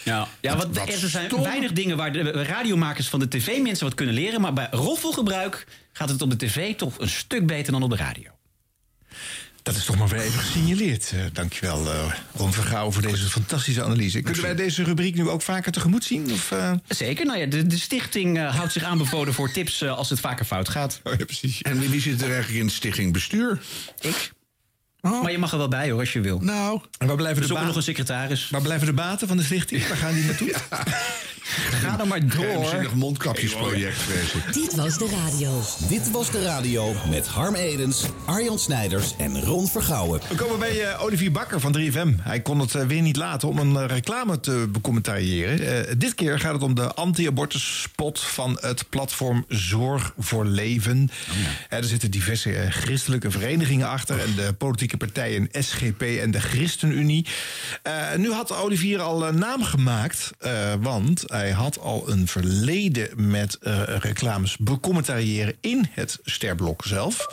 Speaker 4: Ja, ja
Speaker 2: Wat-
Speaker 4: wat,
Speaker 2: wat
Speaker 4: er zijn
Speaker 2: stom.
Speaker 4: weinig dingen waar de radiomakers van de tv-mensen wat kunnen leren. Maar bij roffelgebruik gaat het op de tv toch een stuk beter dan op de radio.
Speaker 3: Dat is toch maar weer even gesignaleerd. Eh, dankjewel, eh Ron Vergouwen, voor deze fantastische analyse. Kunnen wij deze rubriek nu ook vaker tegemoet zien? Of, eh?
Speaker 4: Zeker, nou ja, de, de stichting houdt zich aanbevolen voor tips als het vaker fout gaat.
Speaker 3: Oh, ja, precies.
Speaker 2: En wie- wie zit er eigenlijk in het stichting bestuur?
Speaker 4: Ik. Maar je mag er wel bij hoor, als je wil.
Speaker 2: Nou,
Speaker 3: En waar blijven,
Speaker 4: ook nog een secretaris.
Speaker 3: waar blijven de baten van de stichting? Waar gaan die naartoe?
Speaker 4: Ga dan maar door.
Speaker 2: geheimzinnig mondkapjesproject, vrees ik.
Speaker 19: Dit was de radio.
Speaker 7: Dit was de radio met Harm Edens, Arjan Snijders en Ron Vergouwen.
Speaker 3: We komen bij eh, Olivier Bakker van 3FM. Hij kon het eh, weer niet laten om een eh, reclame te becommentariëren. Eh, dit keer gaat het om de anti-abortus spot van het platform Zorg voor Leven. Eh, er zitten diverse christelijke verenigingen achter... en de politieke partijen SGP en de ChristenUnie. Eh, nu had Olivier al een naam gemaakt, eh, want hij had al een verleden met eh, reclames becommentariëren in het sterblok zelf.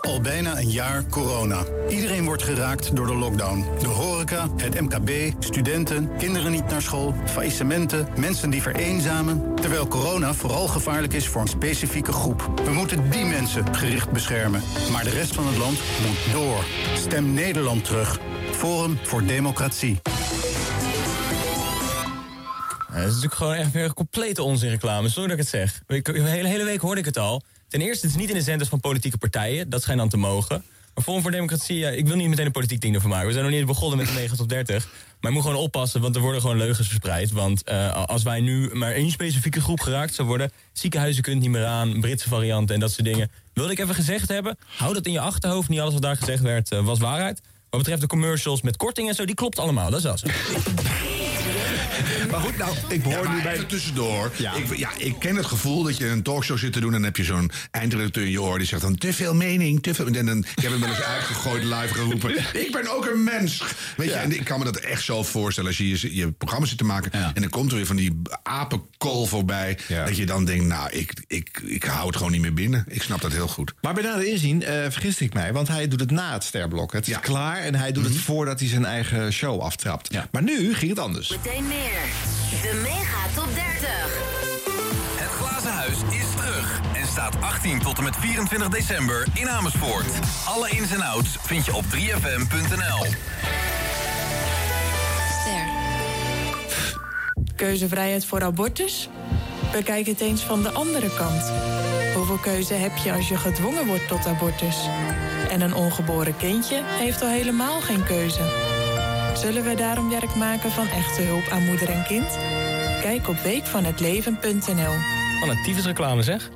Speaker 21: Al bijna een jaar corona. Iedereen wordt geraakt door de lockdown. De horeca, het MKB, studenten, kinderen niet naar school, faillissementen, mensen die vereenzamen. Terwijl corona vooral gevaarlijk is voor een specifieke groep. We moeten die mensen gericht beschermen. Maar de rest van het land moet door. Stem Nederland terug. Forum voor Democratie.
Speaker 22: Dat is natuurlijk gewoon echt weer complete onzinreclame. Sorry dat ik het zeg. De hele, hele week hoorde ik het al. Ten eerste, het is niet in de zenders van politieke partijen. Dat schijnt dan te mogen. Maar Forum voor Democratie, ik wil niet meteen een politiek ding ervan maken. We zijn nog niet begonnen met de 9 tot 30. Maar je moet gewoon oppassen, want er worden gewoon leugens verspreid. Want eh, als wij nu maar één specifieke groep geraakt zou worden... ziekenhuizen kunnen niet meer aan, Britse varianten en dat soort dingen. Wilde ik even gezegd hebben, hou dat in je achterhoofd. Niet alles wat daar gezegd werd, eh, was waarheid. Wat betreft de commercials met korting en zo, die klopt allemaal. Dat is wel.
Speaker 3: Maar goed, nou, ik hoor
Speaker 2: Ja,
Speaker 3: nu bij...
Speaker 2: tussendoor.
Speaker 3: Ja.
Speaker 2: Ik, ja, ik ken het gevoel dat je een talkshow zit te doen... en dan heb je zo'n eindredacteur in je oor die zegt dan... te veel mening, te veel... En dan, ik heb hem wel eens uitgegooid, live geroepen... ik ben ook een mens. Weet je, en ik kan me dat echt zo voorstellen... als je je, je programma zit te maken... en dan komt er weer van die apenkool voorbij... dat je dan denkt, nou, ik, ik, ik hou het gewoon niet meer binnen. Ik snap dat heel goed.
Speaker 3: Maar bij nader inzien uh, vergis ik mij, want hij doet het na het sterblok. Het is klaar en hij doet het voordat hij zijn eigen show aftrapt. Maar nu ging het anders.
Speaker 5: Meteen meer. De Mega Top 30.
Speaker 23: Het Glazen Huis is terug en staat 18 tot en met 24 december in Amersfoort. Alle ins en outs vind je op 3fm.nl.
Speaker 24: Ster. Keuzevrijheid voor abortus? Bekijk het eens van de andere kant. Hoeveel keuze heb je als je gedwongen wordt tot abortus? En een ongeboren kindje heeft al helemaal geen keuze. Zullen we daarom werk maken van echte hulp aan moeder en kind? Kijk op weekvanhetleven.nl.
Speaker 22: Wat een tyfusreclame zeg.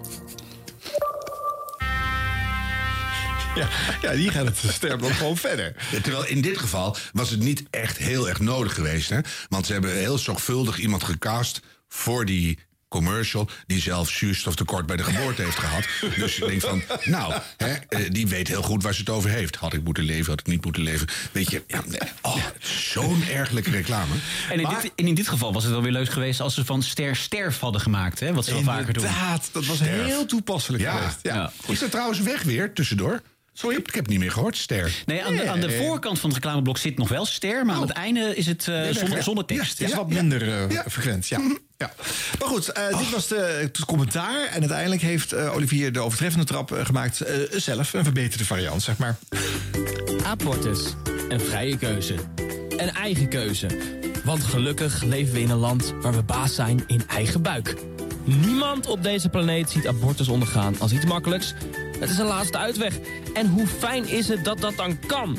Speaker 3: Ja, ja, die gaat het sterblok gewoon verder.
Speaker 2: Ja, terwijl in dit geval was het niet echt heel erg nodig geweest. Hè? Want ze hebben heel zorgvuldig iemand gecast voor die commercial... die zelf zuurstoftekort bij de geboorte heeft gehad. Dus je denkt van, nou, hè, eh, die weet heel goed waar ze het over heeft. Had ik moeten leven, had ik niet moeten leven. Weet je, ja, oh, zo'n ergelijke reclame.
Speaker 4: En in, dit, en in dit geval was het wel weer leuk geweest als ze van Ster Sterf hadden gemaakt. Hè? Wat ze wel vaker doen.
Speaker 3: Inderdaad, dat was heel toepasselijk
Speaker 2: Ja.
Speaker 3: geweest. Ja.
Speaker 2: Is dat trouwens weg weer, tussendoor? Sorry, ik heb het niet meer gehoord, Ster.
Speaker 4: Nee, aan de, aan de voorkant van het reclameblok zit nog wel ster, maar aan het einde is het eh,
Speaker 3: weg,
Speaker 4: zonder, tekst.
Speaker 3: Het is wat minder eh, frequent, ja. ja. Maar goed, eh, dit was de, het commentaar. En uiteindelijk heeft eh, Olivier de overtreffende trap eh, gemaakt eh, zelf. Een verbeterde variant, zeg maar.
Speaker 25: Abortus. Een vrije keuze. Een eigen keuze. Want gelukkig leven we in een land waar we baas zijn in eigen buik. Niemand op deze planeet ziet abortus ondergaan als iets makkelijks. Het is een laatste uitweg. En hoe fijn is het dat dat dan kan?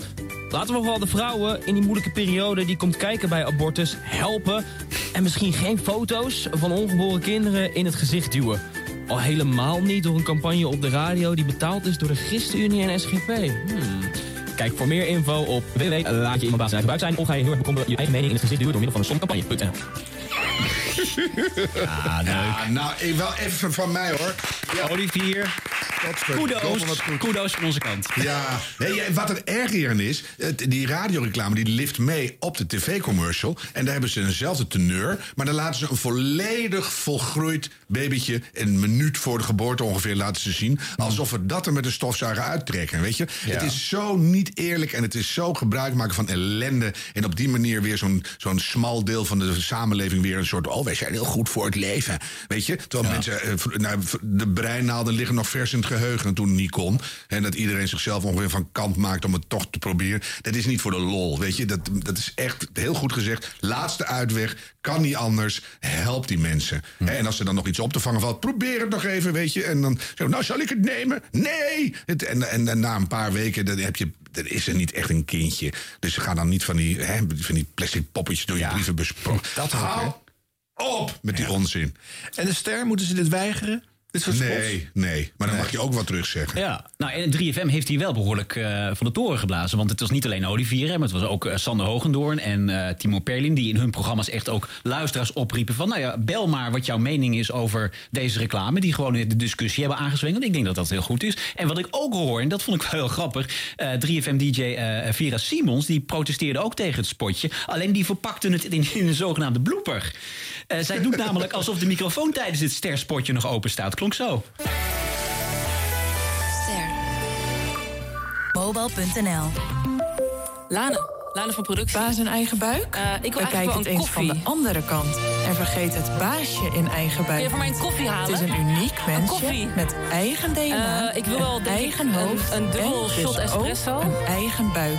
Speaker 25: Laten we vooral de vrouwen in die moeilijke periode die komt kijken bij abortus helpen. En misschien geen foto's van ongeboren kinderen in het gezicht duwen. Al helemaal niet door een campagne op de radio die betaald is door de ChristenUnie en SGP. Hmm. Kijk voor meer info op www. Laat je baas zijn buik zijn of ga je heel erg bekommeren je eigen mening in het gezicht duwen door middel van een somcampagne.nl.
Speaker 2: Ja, ja, nou, eh, wel even van mij hoor.
Speaker 4: Olivier, kudos, kudos van onze kant.
Speaker 2: Ja, nee, ja, wat het erg hierin is, het- die radioreclame die lift mee op de tv-commercial. En daar hebben ze eenzelfde teneur. Maar dan laten ze een volledig volgroeid babytje een minuut voor de geboorte ongeveer laten ze zien. Alsof we dat er met een stofzuiger uittrekken, weet je.
Speaker 3: Ja.
Speaker 2: Het is zo niet eerlijk en het is zo gebruik maken van ellende. En op die manier weer zo'n zo'n smal deel van de samenleving weer een soort... oh, wij zijn heel goed voor het leven, weet je. Terwijl mensen, eh, nou, de breinaalden liggen nog vers in het geheugen toen het niet kon. En dat iedereen zichzelf ongeveer van kant maakt om het toch te proberen. Dat is niet voor de lol, weet je. Dat, dat is echt heel goed gezegd. Laatste uitweg, kan niet anders. Help die mensen. Hè, En als er dan nog iets op te vangen valt, probeer het nog even, weet je. En dan nou zal ik het nemen? Nee! Het, en, en, en na een paar weken dan heb je, dan is er niet echt een kindje. Dus ze gaan dan niet van die, hè, van die plastic poppetjes door je brievenbus.
Speaker 3: Dat ook,
Speaker 2: Hou op met die onzin.
Speaker 3: En de ster, moeten ze dit weigeren? Dit soort spots?
Speaker 2: Nee, nee. Maar dan mag je ook wat terugzeggen.
Speaker 4: Ja, nou en 3FM heeft hier wel behoorlijk eh, van de toren geblazen. Want het was niet alleen Olivier, hè, maar het was ook eh, Sander Hogendoorn en eh, Timo Perlin... die in hun programma's echt ook luisteraars opriepen van... nou ja, bel maar wat jouw mening is over deze reclame... die gewoon de discussie hebben aangezwengeld. Ik denk dat dat heel goed is. En wat ik ook hoor, en dat vond ik wel heel grappig... 3FM-dj Vera Simons, die protesteerde ook tegen het spotje. Alleen die verpakte het in, in een zogenaamde blooper. Eh, zij doet namelijk alsof de microfoon tijdens dit sterspotje nog open staat. Klonk zo.
Speaker 26: Mobile.nl
Speaker 24: Lana.
Speaker 26: Lana van productie.
Speaker 24: Baas in eigen buik?
Speaker 26: ik wil eigenlijk
Speaker 24: het eens
Speaker 26: een
Speaker 24: van
Speaker 26: koffie.
Speaker 24: de andere kant. En vergeet het baasje in eigen buik.
Speaker 26: Kun je voor mij een koffie halen?
Speaker 24: Het is een uniek mensje
Speaker 26: koffie.
Speaker 24: met eigen DNA.
Speaker 26: Eh, ik wil wel,
Speaker 24: een eigen
Speaker 26: een-
Speaker 24: hoofd.
Speaker 26: een dubbel
Speaker 24: en dus
Speaker 26: shot espresso.
Speaker 24: ook een eigen buik.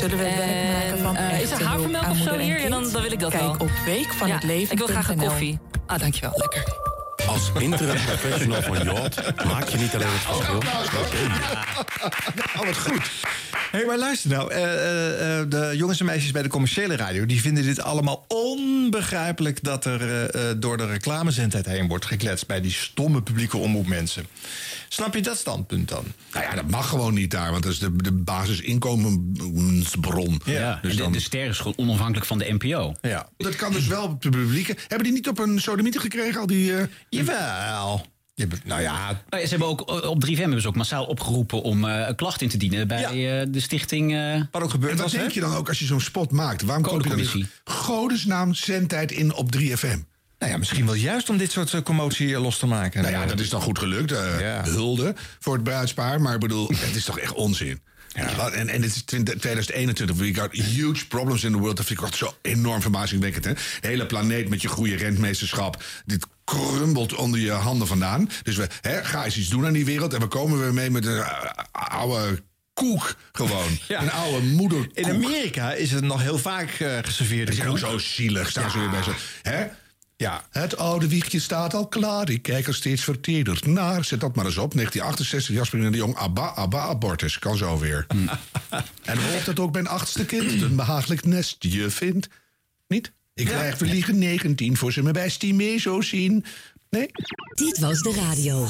Speaker 24: Zullen we werk
Speaker 26: En,
Speaker 24: maken van
Speaker 26: eh, is er havermelk of zo hier? Ja, dan- dan wil ik dat
Speaker 24: Kijk
Speaker 26: wel.
Speaker 24: op week van
Speaker 26: Ja,
Speaker 24: het leven.
Speaker 26: ik wil graag een koffie. Ah, dankjewel. Lekker.
Speaker 27: Als interim professional van Yacht maak je niet alleen het verschil.
Speaker 2: Oh, wat goed.
Speaker 3: Hé, hey, maar luister nou. eh, eh, eh, de jongens en meisjes bij de commerciële radio... die vinden dit allemaal onbegrijpelijk... dat er door de reclamezendheid heen wordt gekletst... bij die stomme publieke omroepmensen. Snap je dat standpunt dan?
Speaker 2: Nou ja, dat mag gewoon niet daar, want dat is de, de basisinkomensbron.
Speaker 4: Ja,
Speaker 2: Dus
Speaker 4: de,
Speaker 2: dan,
Speaker 4: de ster is gewoon onafhankelijk van de NPO.
Speaker 3: Ja.
Speaker 2: dat kan dus wel op de publieke. Hebben die niet op een sodemieter gekregen, al die... eh,
Speaker 3: Jawel. Nou ja,
Speaker 4: Nou ja, ze hebben ook eh, op 3FM hebben ze ook massaal opgeroepen om eh, een klacht in te dienen bij de stichting. eh,
Speaker 3: wat ook gebeurd
Speaker 2: En wat
Speaker 3: was, hè?
Speaker 2: denk je dan ook als je zo'n spot maakt? Waarom koop je dan in godesnaam zendtijd in op 3FM?
Speaker 3: Nou ja, misschien wel juist om dit soort eh, commotie eh, los te maken.
Speaker 2: Nou ja, dat is dan goed gelukt. eh, Hulde voor het bruidspaar. Maar ik bedoel, het is toch echt onzin. Wat- En, en het is 20 2021. We got huge problems in the world. Dat vind ik echt zo enorm verbazingwekkend. Hè? De hele planeet met je goede rentmeesterschap. Dit krumbelt onder je handen vandaan. Dus we hè, ga eens iets doen aan die wereld. En we komen weer mee met een oude koek gewoon.
Speaker 3: Ja.
Speaker 2: Een oude moederkoek.
Speaker 3: In Amerika is het nog heel vaak
Speaker 2: Dat is ook zo zielig. Staan ze weer bij zo. Hè?
Speaker 3: Ja.
Speaker 2: Het oude wiegje staat al klaar. Ik kijk er steeds verteerderd naar. Zet dat maar eens op. 1968, Jasper en de Jong. Abba, abba, abortus. Kan zo weer. en hoop dat ook mijn achtste kind een behagelijk nestje vindt. Niet? Ik krijg verliegen 19 voor ze me bij Stimee zo zien. Nee?
Speaker 19: Dit was de radio.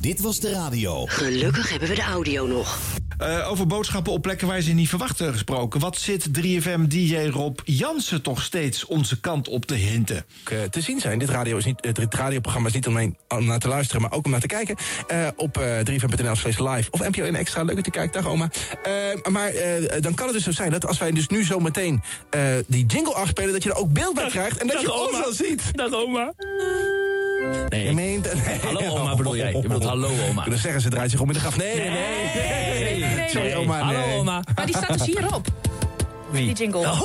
Speaker 19: Dit was de radio.
Speaker 9: Gelukkig hebben we de audio nog.
Speaker 3: Eh, over boodschappen op plekken waar ze niet verwachten gesproken. Wat zit 3FM-DJ Rob Jansen toch steeds onze kant op te hinten?
Speaker 28: eh, te zien zijn. Dit, radio is niet, eh, dit radioprogramma is niet alleen om naar te luisteren, maar ook om naar te kijken. Eh, op eh 3fm.nl slash live of NPO 1 Extra. Leuk dat je kijkt, dag oma. Eh, maar eh, dan kan het dus zo zijn dat als wij dus nu zo meteen eh, die jingle afspelen... dat je er ook beeld bij krijgt en dat je ons dan ziet.
Speaker 25: Dag oma. Nee.
Speaker 28: Je meent- nee.
Speaker 25: Hallo oma bedoel jij? Je bedoelt hallo oma.
Speaker 28: Dan zeggen ze draait zich om in de graf. Nee, nee, nee.
Speaker 25: nee, nee,
Speaker 28: Sorry
Speaker 25: nee.
Speaker 28: oma,
Speaker 25: Hallo oma.
Speaker 24: Maar die staat dus hierop.
Speaker 25: Wie?
Speaker 24: Die jingle.
Speaker 25: Oh.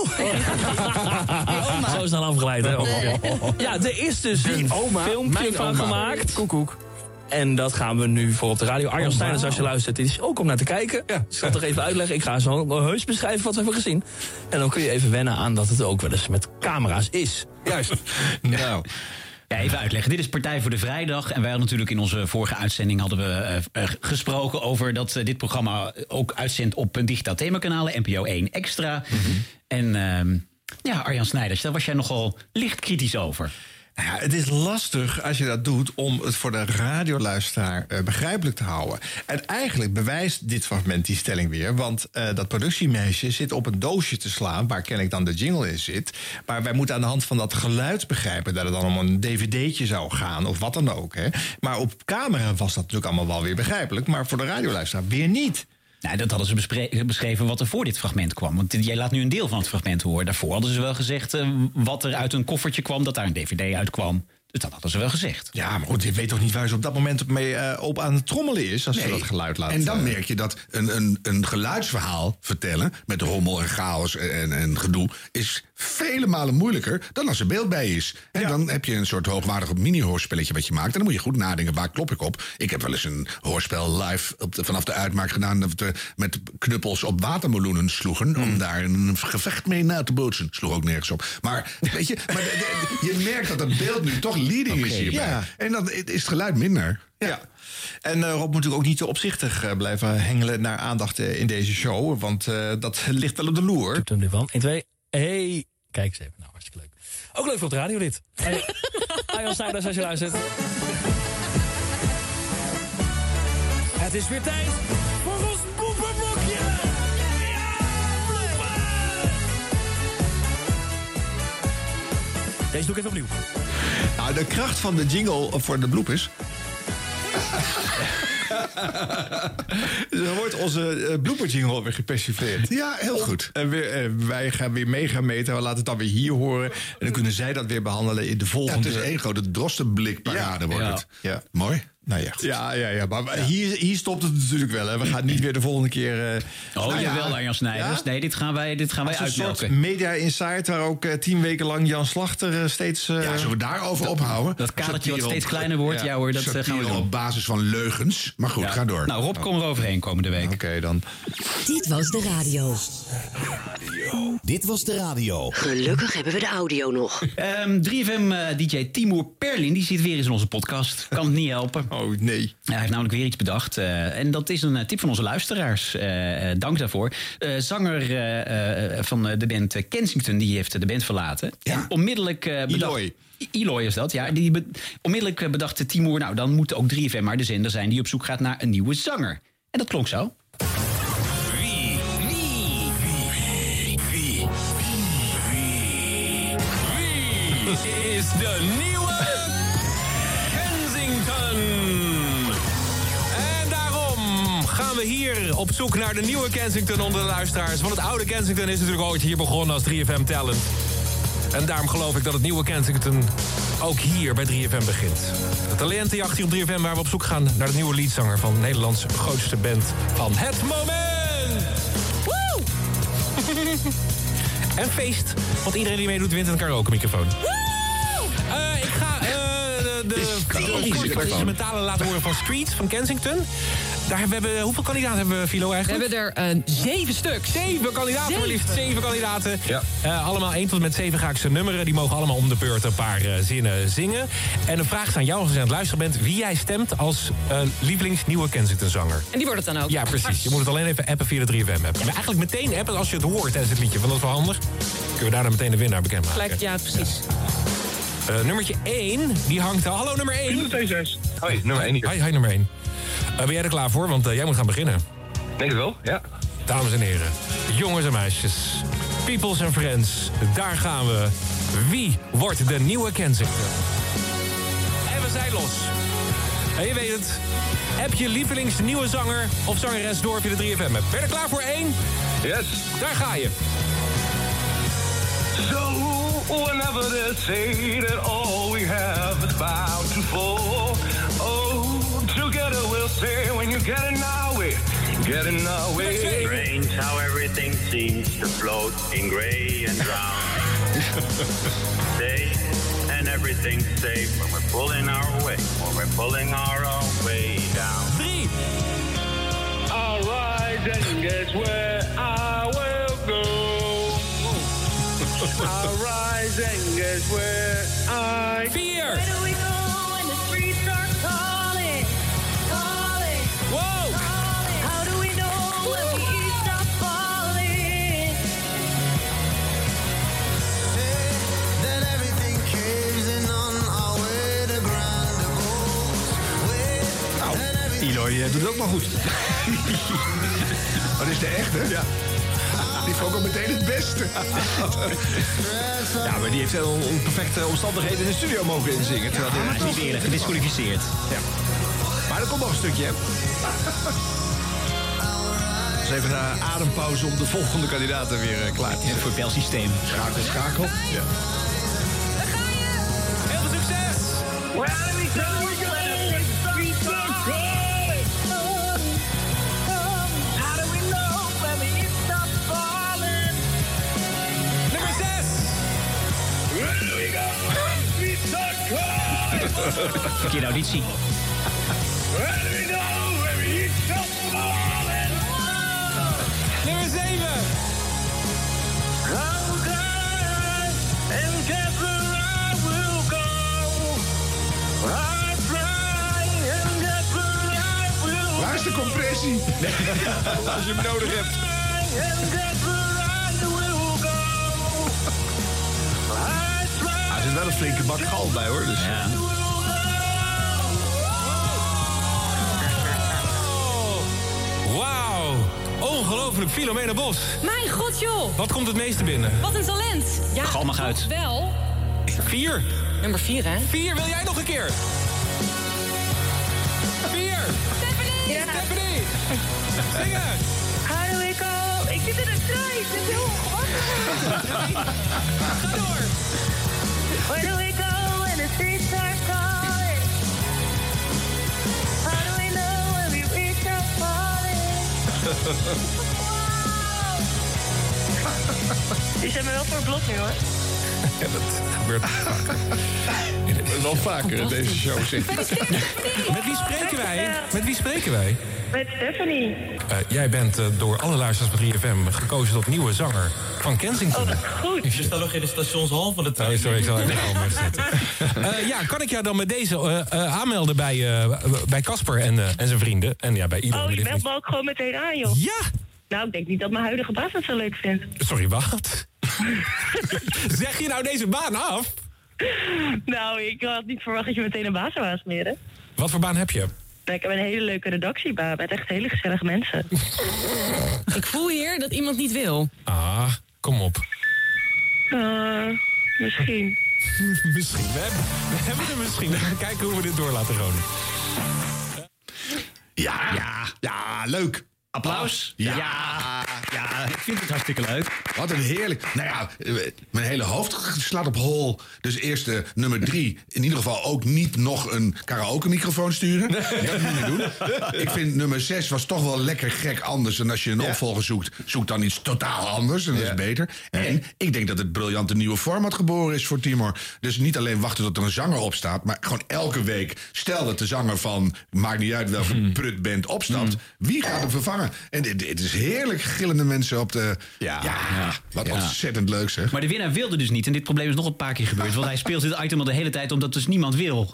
Speaker 25: Zo snel afgeleid, hè? Ja, er is dus
Speaker 28: Die
Speaker 25: een
Speaker 28: oma,
Speaker 25: filmpje
Speaker 28: mijn
Speaker 25: van
Speaker 28: oma.
Speaker 25: gemaakt.
Speaker 28: Koekoek.
Speaker 25: En dat gaan we nu voor op de radio. Arjan
Speaker 28: Oh,
Speaker 25: Snijders, als je luistert, dit is ook om naar te kijken. Dus ik zal toch even uitleggen. Ik ga zo heus beschrijven wat we hebben gezien. En dan kun je even wennen aan dat het ook wel eens met camera's is.
Speaker 28: Juist.
Speaker 3: Nou.
Speaker 4: Ja, even uitleggen. Dit is Partij voor de Vrijdag. En wij hadden natuurlijk in onze vorige uitzending hadden we eh, gesproken over dat eh, dit programma ook uitzendt op een digitaal themakanalen, NPO 1 Extra. En ehm, ja, Arjan Snijders, daar was jij nogal licht kritisch over.
Speaker 3: Nou ja, het is lastig als je dat doet om het voor de radioluisteraar eh, begrijpelijk te houden. En eigenlijk bewijst dit fragment die stelling weer. Want eh, dat productiemeisje zit op een doosje te slaan waar kennelijk dan de jingle in zit. Maar wij moeten aan de hand van dat geluid begrijpen dat het dan om een dvd'tje zou gaan of wat dan ook. Hè. Maar op camera was dat natuurlijk allemaal wel weer begrijpelijk. Maar voor de radioluisteraar weer niet.
Speaker 4: Nou, dat hadden ze beschreven wat er voor dit fragment kwam. Want jij laat nu een deel van het fragment horen. Daarvoor hadden ze wel gezegd eh, wat er uit een koffertje kwam, dat daar een dvd uit kwam. Dus dat hadden ze wel gezegd.
Speaker 3: Ja, maar goed, je weet toch niet waar ze op dat moment mee eh, op aan het trommelen is als ze dat geluid laat.
Speaker 2: En dan merk je dat een, een, een geluidsverhaal vertellen... met rommel en chaos en, en gedoe... is vele malen moeilijker dan als er beeld bij is. En dan heb je een soort hoogwaardig mini-hoorspelletje wat je maakt. En dan moet je goed nadenken, waar klop ik op? Ik heb wel eens een hoorspel live op de- vanaf de uitmaak gedaan... dat we met knuppels op watermeloenen sloegen... om daar een gevecht mee na te bootsen. Sloeg ook nergens op. Maar weet je, maar de- de- je merkt dat het beeld nu toch leading is hierbij.
Speaker 3: ja.
Speaker 2: En dan is het geluid minder.
Speaker 3: Ja. En eh, Rob moet natuurlijk ook niet te opzichtig eh, blijven hengelen naar aandacht eh, in deze show. Want eh, dat ligt wel op de loer.
Speaker 25: Doe hem nu van. 1, 2. Hey. Kijk eens even. Nou, hartstikke leuk.
Speaker 29: Ook leuk voor op de radio dit. Arjan Snijders, als je luistert. Het is weer tijd voor ons boepenblokje. Deze doe ik even opnieuw.
Speaker 3: Nou, de kracht van de jingle voor de bloepers. dan wordt onze uh, blooper jingle weer gepersifleerd.
Speaker 2: Ja, heel goed.
Speaker 3: En weer, eh, wij gaan weer mee gaan meten. We laten het dan weer hier horen. En dan kunnen zij dat weer behandelen in de
Speaker 2: Ja,
Speaker 3: volgende...
Speaker 2: het is één grote drostenblikparade wordt
Speaker 3: Ja.
Speaker 2: het.
Speaker 3: Ja.
Speaker 2: Mooi. Nou ja, goed.
Speaker 3: Ja, ja, ja. Maar Hier, hier stopt het natuurlijk wel. Hè. We gaan niet weer de volgende keer... eh,
Speaker 4: Oh,
Speaker 3: nou ja.
Speaker 4: jawel, Arjan Snijders.
Speaker 3: Ja?
Speaker 4: Nee, dit gaan wij, dit gaan wij
Speaker 3: Als een soort
Speaker 4: uitmelken.
Speaker 3: media insight waar ook eh, tien weken lang Jan Slachter eh, steeds... eh,
Speaker 2: Ja, zullen we daarover ophouden?
Speaker 4: Dat kadertje wat steeds
Speaker 2: op-
Speaker 4: kleiner wordt, ja, hoor, dat eh, gaan we doen.
Speaker 2: op basis van leugens. Maar goed,
Speaker 4: Ja.
Speaker 2: ga door.
Speaker 4: Nou, Rob, kom er overheen komende week.
Speaker 3: Oké, dan.
Speaker 19: Dit was de radio. Dit was de radio.
Speaker 9: Gelukkig hebben we de audio nog.
Speaker 4: Ehm 3FM-dj Timur Perlin die zit weer eens in onze podcast. Kan het niet helpen.
Speaker 3: Oh, nee.
Speaker 4: hij heeft namelijk weer iets bedacht. eh, en dat is een eh, tip van onze luisteraars. Eh, eh, dank daarvoor. Eh, zanger eh, eh, van eh, de band eh, Kensington die heeft de band verlaten. En onmiddellijk eh, bedacht...
Speaker 3: Eloy.
Speaker 4: Eloy is dat, ja. Die be- onmiddellijk eh, bedacht Timur... nou, dan moet ook 3FM maar de zender zijn... die op zoek gaat naar een nieuwe zanger. En dat klonk zo.
Speaker 23: Wie? Wie? Wie? Wie? Wie? Wie is de nieuwe?
Speaker 29: En daarom gaan we hier op zoek naar de nieuwe Kensington onder de luisteraars. Want het oude Kensington is natuurlijk ooit hier begonnen als 3FM Talent. En daarom geloof ik dat het nieuwe Kensington ook hier bij 3FM begint. De talentenjacht hier op 3FM waar we op zoek gaan naar de nieuwe leadzanger van Nederlands grootste band van het moment. Woe! en feest, want iedereen die meedoet wint een karaoke microfoon. Eh, ik ga eh, de, de, laten horen van Streets van Kensington. Daar hebben we, hebben- hoeveel kandidaten hebben we, Philo, eigenlijk?
Speaker 30: We hebben er eh, zeven stuk.
Speaker 29: Zeven kandidaten, maar
Speaker 30: Zeven.
Speaker 29: liefst zeven kandidaten. Eh, allemaal 1 tot en met 7 ga ik ze nummeren. Die mogen allemaal om de beurt een paar eh, zinnen zingen. En de vraag is aan jou als je aan het luisteren bent... wie jij stemt als lievelingsnieuwe Kensington-zanger.
Speaker 30: En die wordt het dan ook.
Speaker 29: Ja, precies. Je moet het alleen even appen via de 3FM app. Maar eigenlijk meteen appen als je het hoort tijdens het liedje. Want dat is wel handig. Kunnen we daarna meteen de winnaar bekendmaken.
Speaker 30: Gelijk, ja, precies.
Speaker 29: Eh, nummertje 1, die hangt al. Hallo, nummer 1.
Speaker 31: Hoi, nummer 1 hier.
Speaker 29: Hi, hi, nummer 1. ben jij er klaar voor? Want eh, jij moet gaan beginnen.
Speaker 31: Denk het wel, ja.
Speaker 29: Dames en heren, jongens en meisjes, peoples en friends, daar gaan we. Wie wordt de nieuwe Kensington? En we zijn los. En je weet het, heb je lievelings nieuwe zanger of zangeres door via de 3FM app. Ben je er klaar voor één?
Speaker 31: Yes.
Speaker 29: Daar ga je.
Speaker 31: So, whenever they say that all we have is about to fall, oh, together we'll say when you get in our way, get in our way.
Speaker 32: Strange how everything seems to float in gray and brown. Say, and everything's safe when we're pulling our way, when we're pulling our own way down.
Speaker 29: Three.
Speaker 31: I'll rise and guess where I will go. Where I. Where do we go when the streets are calling? Calling.
Speaker 29: Whoa.
Speaker 31: How do we know when we stop falling?
Speaker 16: Then everything caves in on our way to grander goals.
Speaker 3: Eloy eh, doet het ook maar goed.
Speaker 2: Dat is de echte? Ja. Die vond ik ook meteen het beste.
Speaker 3: Ja, maar die heeft wel perfecte omstandigheden in de studio mogen inzingen. Terwijl
Speaker 4: Ja, hij is niet eerlijk, gedisqualificeerd.
Speaker 3: Ja. Maar er komt nog een stukje, hè? Dus even een adempauze om de volgende kandidaten weer eh, klaar te zetten.
Speaker 4: Voor het belsysteem.
Speaker 3: Schakel, schakel. Ja.
Speaker 29: Heel veel succes!
Speaker 31: Where do we stop falling?
Speaker 29: Nummer 7.
Speaker 31: I'll die and guess where I will go. I fly and guess where I will
Speaker 2: Waar is de compressie?
Speaker 3: Als je hem nodig hebt.
Speaker 31: and guess where I will go. I fly
Speaker 3: Ah, wel een flinke bak gal bij hoor. Dus, ja.
Speaker 29: Wauw. Ongelooflijk, Filomena Bos.
Speaker 30: Mijn god, joh.
Speaker 29: Wat komt het meeste binnen?
Speaker 30: Wat een talent. Ja,
Speaker 29: Gal mag uit.
Speaker 30: Wel.
Speaker 29: Vier.
Speaker 30: Nummer vier, hè?
Speaker 29: Vier, wil jij nog een keer? Vier.
Speaker 30: Stephanie! Ja.
Speaker 29: Stephanie! Zingen!
Speaker 30: How do we go? Ik zit in een trein. Ik zit heel ongemakkelijk.
Speaker 29: Ga door.
Speaker 30: Where do Die zijn me wel voor blok nu, hoor.
Speaker 29: Ja, dat gebeurt vaker.
Speaker 3: Wel vaker in deze show, zeg.
Speaker 29: Met wie spreken wij? Met wie spreken wij?
Speaker 30: Met Stephanie.
Speaker 29: Eh, jij bent eh, door alle luisteraars van 3FM gekozen tot nieuwe zanger van Kensington.
Speaker 30: Oh, goed.
Speaker 22: Je staat nog in de stationshal van de trein.
Speaker 29: Oh, sorry, ik zal even anders zitten. Eh, ja, kan ik jou dan met deze eh, eh, aanmelden bij eh, bij Casper en, eh, en zijn vrienden? En ja, bij iedereen
Speaker 30: Oh, je meldt me ook gewoon meteen aan, joh.
Speaker 29: Ja!
Speaker 30: Nou, ik denk niet dat mijn huidige baas het zo leuk vindt.
Speaker 29: Sorry, wat? zeg je nou deze baan af?
Speaker 30: Nou, ik had niet verwacht dat je meteen een baas zou aansmeren.
Speaker 29: Wat voor baan heb je?
Speaker 30: Nou, ik heb een hele leuke redactiebaan met echt hele gezellige mensen.
Speaker 33: Ik voel hier dat iemand niet wil.
Speaker 29: Ah, kom op.
Speaker 30: Eh, misschien.
Speaker 29: misschien. We hebben, we hebben er misschien. We gaan kijken hoe we dit door laten gaan.
Speaker 2: Ja, ja, ja, leuk.
Speaker 4: Applaus.
Speaker 2: Ja.
Speaker 4: ja. Ja, ik vind het hartstikke leuk.
Speaker 2: Wat een heerlijk. Nou ja, eh, mijn hele hoofd slaat op hol. Dus eerst eh, nummer drie. In ieder geval ook niet nog een karaoke-microfoon sturen. Dat moet je doen. Ik vind nummer zes was toch wel lekker gek anders. En als je een opvolger zoekt, zoek dan iets totaal anders. En dat is beter. En ik denk dat het briljante nieuwe format geboren is voor Timor. Dus niet alleen wachten tot er een zanger opstaat. Maar gewoon elke week. Stel dat de zanger van, maakt niet uit welke prutband opstapt. Wie gaat hem vervangen? En dit, dit is heerlijk gillende mensen op de... Ja, wat
Speaker 4: Ja.
Speaker 2: ontzettend leuk zeg.
Speaker 4: Maar de winnaar wilde dus niet. En dit probleem is nog een paar keer gebeurd. Want hij speelt dit item al de hele tijd omdat dus niemand wil.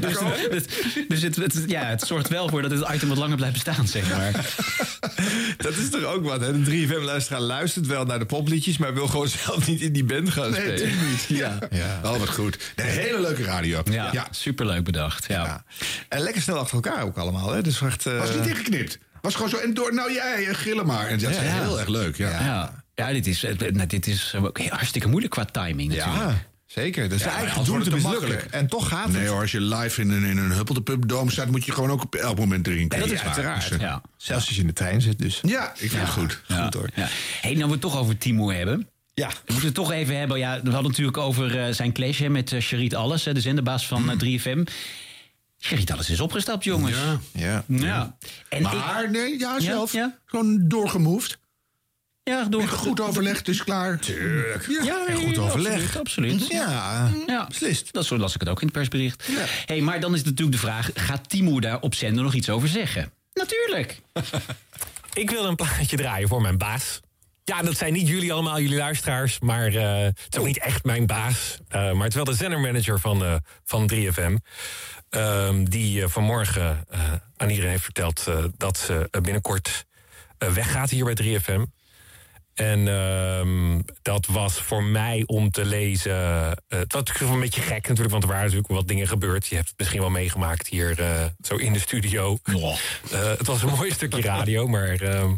Speaker 4: dus het, dus het, het- ja, het zorgt wel voor dat het item wat langer blijft bestaan, zeg maar.
Speaker 3: Dat is toch ook wat, hè? De 3FM-luisteraar luistert wel naar de popliedjes... maar wil gewoon zelf niet in die band gaan
Speaker 2: Nee,
Speaker 3: spelen.
Speaker 2: natuurlijk niet. Ja. Oh, wat goed. Een hele leuke radio.
Speaker 4: Ja, superleuk bedacht. Ja.
Speaker 3: En lekker snel achter elkaar ook allemaal, hè? Dus echt, eh,
Speaker 2: Was niet ingeknipt. Was gewoon zo en door. Nou jij, eh, gillen maar. En dat is
Speaker 4: Ja.
Speaker 2: heel erg leuk. Ja.
Speaker 4: Ja, ja dit, is, eh, nou, dit is ook heel hartstikke moeilijk qua timing natuurlijk.
Speaker 3: Ja, zeker. Dus
Speaker 2: Ja,
Speaker 3: de
Speaker 2: maar
Speaker 3: eigen
Speaker 2: anders
Speaker 3: doel
Speaker 2: wordt
Speaker 3: te
Speaker 2: het makkelijk.
Speaker 3: En toch gaat het.
Speaker 2: Nee hoor, als je live in een, in een staat... moet je gewoon ook op elk moment erin
Speaker 3: Ja,
Speaker 2: kunnen.
Speaker 3: dat is uiteraard.
Speaker 2: Dus, eh,
Speaker 3: Ja. Zelfs als je in de trein zit, dus.
Speaker 2: Ja, ik vind het goed.
Speaker 4: Ja.
Speaker 3: Goed hoor.
Speaker 4: Ja. Hey, nou we het toch over Timo hebben.
Speaker 3: Ja.
Speaker 4: We moeten het toch even hebben. Ja, we hadden natuurlijk over eh, zijn clash hè, met uh, Charit Alles, hè, de zenderbaas van eh, 3FM. Charit Alles is opgestapt, jongens.
Speaker 2: Ja.
Speaker 3: Ja.
Speaker 4: Ja. En
Speaker 2: maar nee, ja, zelf.
Speaker 4: ja.
Speaker 2: Gewoon doorgemoved.
Speaker 4: Ja, door...
Speaker 2: Goed overlegd, is klaar. Tuurlijk.
Speaker 4: Ja,
Speaker 3: En goed overleg.
Speaker 4: Absoluut. absoluut.
Speaker 3: Ja,
Speaker 4: Ja,
Speaker 3: beslist.
Speaker 4: Dat zo las ik het ook in het persbericht. Hey, maar dan is natuurlijk de vraag: gaat Timo daar op zender nog iets over zeggen? Natuurlijk.
Speaker 29: Ik wil een plaatje draaien voor mijn baas. Ja, dat zijn niet jullie allemaal, jullie luisteraars. Maar eh, het is ook niet echt mijn baas. Eh, maar het is wel de zendermanager van, eh, van 3FM. Ehm, die vanmorgen aan iedereen heeft verteld dat ze binnenkort weggaat hier bij 3FM. En ehm, dat was voor mij om te lezen. het was natuurlijk een beetje gek natuurlijk, want er waren natuurlijk wat dingen gebeurd. Je hebt het misschien wel meegemaakt hier zo in de studio. Het was een mooi stukje radio, maar. ehm,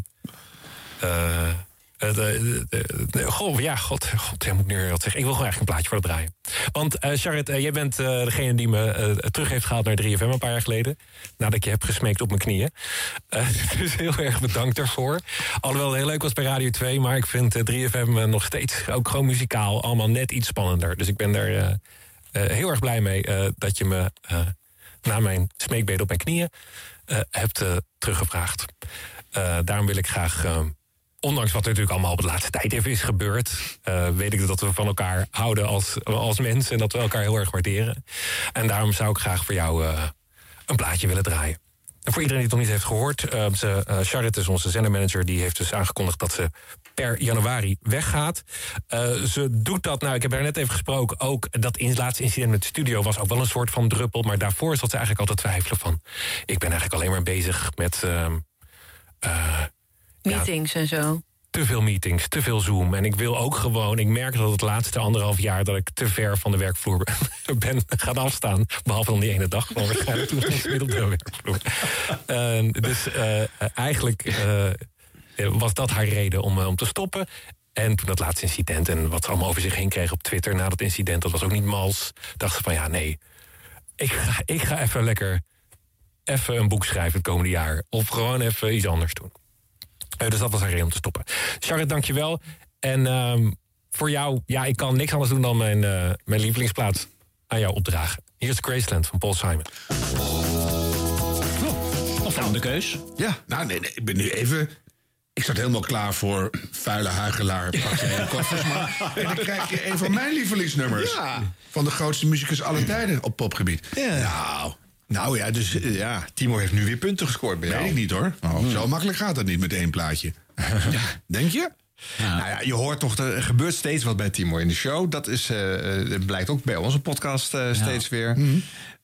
Speaker 29: eh, goh, ja, god, god, moet nu wat zeggen. Ik wil gewoon eigenlijk een plaatje voor het draaien. Want eh Charlotte, eh, jij bent degene die me terug heeft gehaald naar 3FM een paar jaar geleden. Nadat je hebt gesmeekt op mijn knieën. Dus heel erg bedankt daarvoor. Alhoewel het heel leuk was bij Radio 2, maar ik vind eh, 3FM eh, nog steeds ook gewoon muzikaal allemaal net iets spannender. Dus ik ben daar heel erg blij mee dat je me na mijn smeekbeden op mijn knieën hebt teruggevraagd. Daarom wil ik graag. Ondanks wat er natuurlijk allemaal op de laatste tijd even is gebeurd, eh, weet ik dat we van elkaar houden als, als mensen en dat we elkaar heel erg waarderen. En daarom zou ik graag voor jou eh, een plaatje willen draaien. En voor iedereen die het nog niet heeft gehoord, eh, ze, Charlotte is onze zendermanager, die heeft dus aangekondigd dat ze per januari weggaat. Ze doet dat, nou, ik heb haar net even gesproken, ook dat laatste incident met de studio was ook wel een soort van druppel, maar daarvoor zat ze eigenlijk altijd twijfelen van, ik ben eigenlijk alleen maar bezig met. ehm, eh,
Speaker 33: Meetings en zo.
Speaker 29: te veel meetings, te veel Zoom. En ik wil ook gewoon, ik merk dat het laatste anderhalf jaar... dat ik te ver van de werkvloer ben gaan afstaan. Behalve dan die ene dag, maar waarschijnlijk toen gemiddeld de werkvloer. Eh, dus eh, eigenlijk eh, was dat haar reden om, eh, om te stoppen. En toen dat laatste incident en wat ze allemaal over zich heen kreeg op Twitter... na dat incident, dat was ook niet mals. Dacht ze van ja, nee, ik ga, ik ga even lekker even een boek schrijven het komende jaar. Of gewoon even iets anders doen. Eh, dus dat was haar reden om te stoppen. Charlotte, dankjewel. En ehm, voor jou, ja, ik kan niks anders doen dan mijn, eh, mijn lievelingsplaat aan jou opdragen. Hier is Graceland van Paul Simon.
Speaker 4: Of aan de keus.
Speaker 2: Ja, nou nee, nee, ik ben nu even... Ik zat helemaal klaar voor vuile huigelaar. Pak koffers maar. En dan krijg je een van mijn lievelingsnummers.
Speaker 3: Ja.
Speaker 2: Van de grootste muzikus aller tijden op popgebied. Nou,
Speaker 3: Nou ja, dus eh, ja, Timo heeft nu weer punten gescoord bij jou.
Speaker 2: weet ik niet hoor. Zo makkelijk gaat dat niet met één plaatje. Denk je?
Speaker 3: Nou ja, je hoort toch, er gebeurt steeds wat bij Timo in de show. Dat is, dat blijkt ook bij onze podcast steeds weer.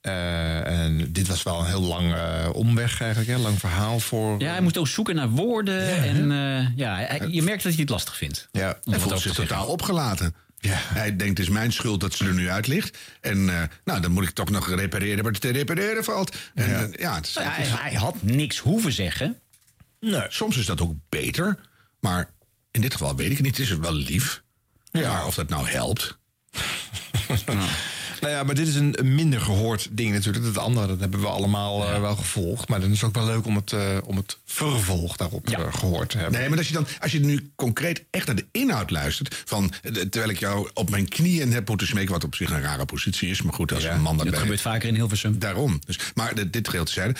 Speaker 3: Eh, en dit was wel een heel lang omweg eigenlijk, hè? lang verhaal voor...
Speaker 4: Ja, hij moest ook zoeken naar woorden. en ja, je merkt dat hij het lastig vindt.
Speaker 3: Ja,
Speaker 2: Hij voelt zich totaal opgelaten. Hij denkt, het is mijn schuld dat ze er nu uit ligt. En eh, nou, dan moet ik toch nog repareren wat te repareren valt. En, ja. ja, het is-
Speaker 4: Nou ja, hij, hij had niks hoeven zeggen.
Speaker 2: Nee, soms is dat ook beter. Maar in dit geval weet ik het niet. Het is wel lief. Maar of dat nou helpt.
Speaker 3: Nou ja, maar dit is een minder gehoord ding natuurlijk. Dat andere, dat hebben we allemaal eh, wel gevolgd. Maar dan is het ook wel leuk om het, eh, om het vervolg daarop eh, gehoord te hebben.
Speaker 2: Nee, maar als je dan, als je nu concreet echt naar de inhoud luistert. Van, terwijl ik jou op mijn knieën heb moeten smeken. Wat op zich een rare positie is. Maar goed, als een man dat
Speaker 4: Dat gebeurt vaker in Hilversum.
Speaker 2: Daarom. Dus, maar dit, dit geheel te zijn.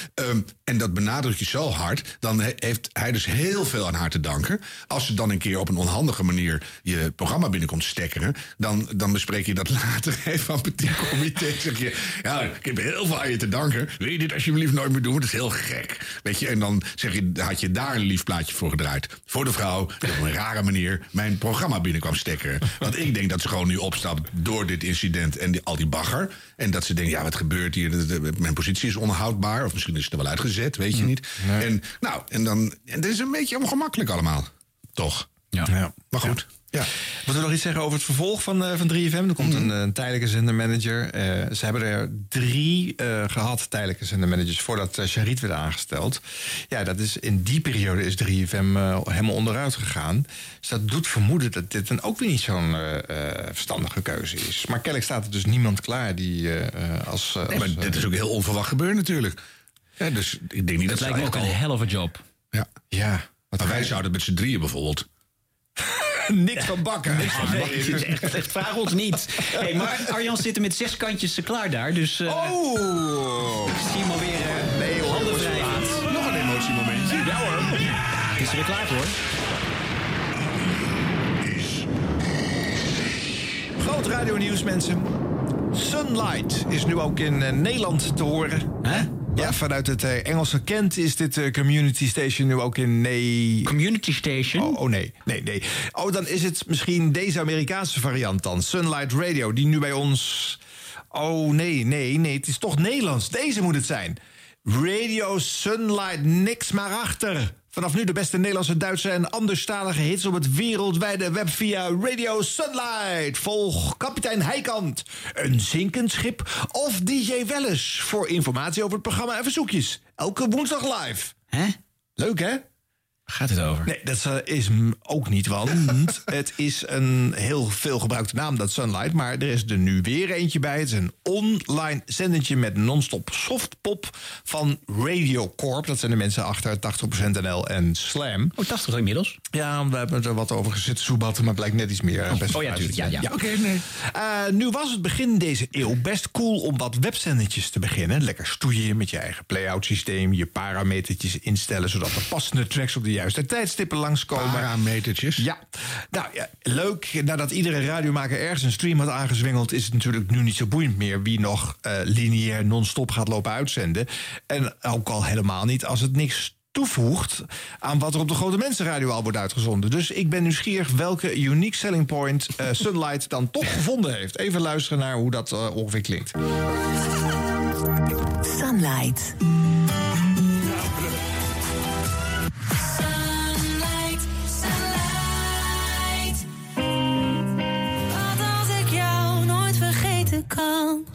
Speaker 2: en dat benadrukt je zo hard. Dan he- heeft hij dus heel veel aan haar te danken. Als ze dan een keer op een onhandige manier je programma binnenkomt stekkeren. Dan, dan bespreek je dat later even van petit comité. Zeg je, ja, ik heb heel veel aan je te danken. Wil je dit alsjeblieft nooit meer doen? Dat is heel gek. Weet je, en dan zeg je, had je daar een lief plaatje voor gedraaid. Voor de vrouw die op een rare manier mijn programma binnenkwam stekkeren. Want ik denk dat ze gewoon nu opstapt door dit incident en die, al die bagger. En dat ze denkt, ja, wat gebeurt hier? Mijn positie is onhoudbaar. Of misschien is het er wel uitgezet, weet je niet. En nou, en dan, en het is een beetje ongemakkelijk allemaal. Toch?
Speaker 3: Ja.
Speaker 2: Maar goed. Ja.
Speaker 3: Moeten we nog iets zeggen over het vervolg van, eh, van 3FM? Er komt een, een tijdelijke zendermanager. Eh, ze hebben er drie eh, gehad, tijdelijke zendermanagers, voordat uh, Charit werd aangesteld. Ja, dat is, in die periode is 3FM eh, helemaal onderuit gegaan. Dus dat doet vermoeden dat dit dan ook weer niet zo'n eh, eh, verstandige keuze is. Maar kennelijk staat er dus niemand klaar die eh, eh, als... eh,
Speaker 2: Nee, maar
Speaker 3: als,
Speaker 2: dit is ook heel onverwacht gebeurd natuurlijk. Ja, dus ik denk niet
Speaker 4: Dat
Speaker 2: dat,
Speaker 4: lijkt me ook een hell of a job.
Speaker 2: Ja.
Speaker 3: ja.
Speaker 2: Maar wij zouden met z'n drieën bijvoorbeeld.
Speaker 3: Niks van bakken.
Speaker 4: Nee, het is echt, echt, vraag ons niet. Hey, maar Arjan zit er met zes kantjes klaar daar. Dus eh
Speaker 3: oh.
Speaker 4: ik zie hem alweer eh
Speaker 3: nee, hoor,
Speaker 4: handen.
Speaker 2: Nog een emotiemomentje.
Speaker 3: Ja hoor.
Speaker 4: Is er weer klaar voor?
Speaker 3: Groot radionieuws, mensen. Sunlight is nu ook in eh, Nederland te horen. Ja, vanuit het eh, Engelse Kent is dit eh, community station nu ook in nee.
Speaker 4: Community station?
Speaker 3: Oh, oh, nee, nee, nee. Oh, dan is het misschien deze Amerikaanse variant dan. Sunlight Radio, die nu bij ons... Oh, nee, nee, nee, het is toch Nederlands. Deze moet het zijn. Radio Sunlight, niks maar achter. Vanaf nu de beste Nederlandse, Duitse en anderstalige hits op het wereldwijde web via Radio Sunlight. Volg kapitein Heikant, een zinkend schip of DJ Welles voor informatie over het programma en verzoekjes. Elke woensdag live.
Speaker 4: Hè?
Speaker 3: Leuk hè?
Speaker 4: Gaat het over?
Speaker 3: Nee, dat eh, is hem ook niet, want het is een heel veel gebruikte naam, dat Sunlight. Maar er is er nu weer eentje bij. Het is een online zendertje met non-stop softpop van Radio Corp. Dat zijn de mensen achter 80% NL en Slam.
Speaker 4: Oh, 80 inmiddels?
Speaker 3: Ja, we hebben er wat over gezitten soebatten, maar blijkt net iets meer. eh, best
Speaker 4: oh ja, tuurlijk. Ja, ja.
Speaker 3: oké, nee. Eh, nu was het begin deze eeuw best cool om wat webzendertjes te beginnen. Lekker stoeien met je eigen play-out systeem, je parametertjes instellen, zodat er passende tracks op de juiste tijdstippen langskomen.
Speaker 2: Parametertjes?
Speaker 3: Ja. Nou ja, leuk. Nadat iedere radiomaker ergens een stream had aangezwengeld, is het natuurlijk nu niet zo boeiend meer wie nog eh, lineair non-stop gaat lopen uitzenden. En ook al helemaal niet als het niks toevoegt aan wat er op de Grote Mensenradio al wordt uitgezonden. Dus ik ben nieuwsgierig welke unique selling point eh, Sunlight dan toch gevonden heeft. Even luisteren naar hoe dat eh, ongeveer klinkt.
Speaker 16: Sunlight. come.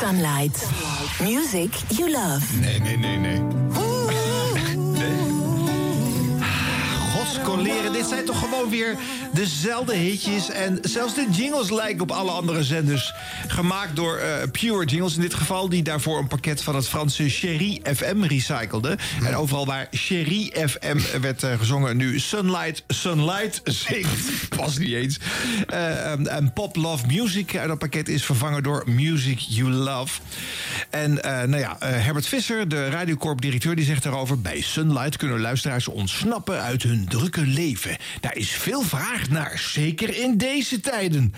Speaker 34: Sunlight. Music you love.
Speaker 3: Nee, nee, nee, nee. Godskoleren, dit zijn toch gewoon weer dezelfde hitjes. En zelfs de jingles lijken op alle andere zenders. Gemaakt door eh, Pure Jingles in dit geval, die daarvoor een pakket van het Franse Chérie FM recyclede. En overal waar Chérie FM werd eh, gezongen, nu Sunlight, Sunlight zingt. Pas niet eens. Eh, en- en Pop Love Music uit dat pakket is vervangen door Music You Love. En nou ja, Herbert Visser, de radiocorp-directeur, die zegt daarover... bij Sunlight kunnen luisteraars ontsnappen uit hun drukke leven. Daar is veel vraag naar, zeker in deze tijden.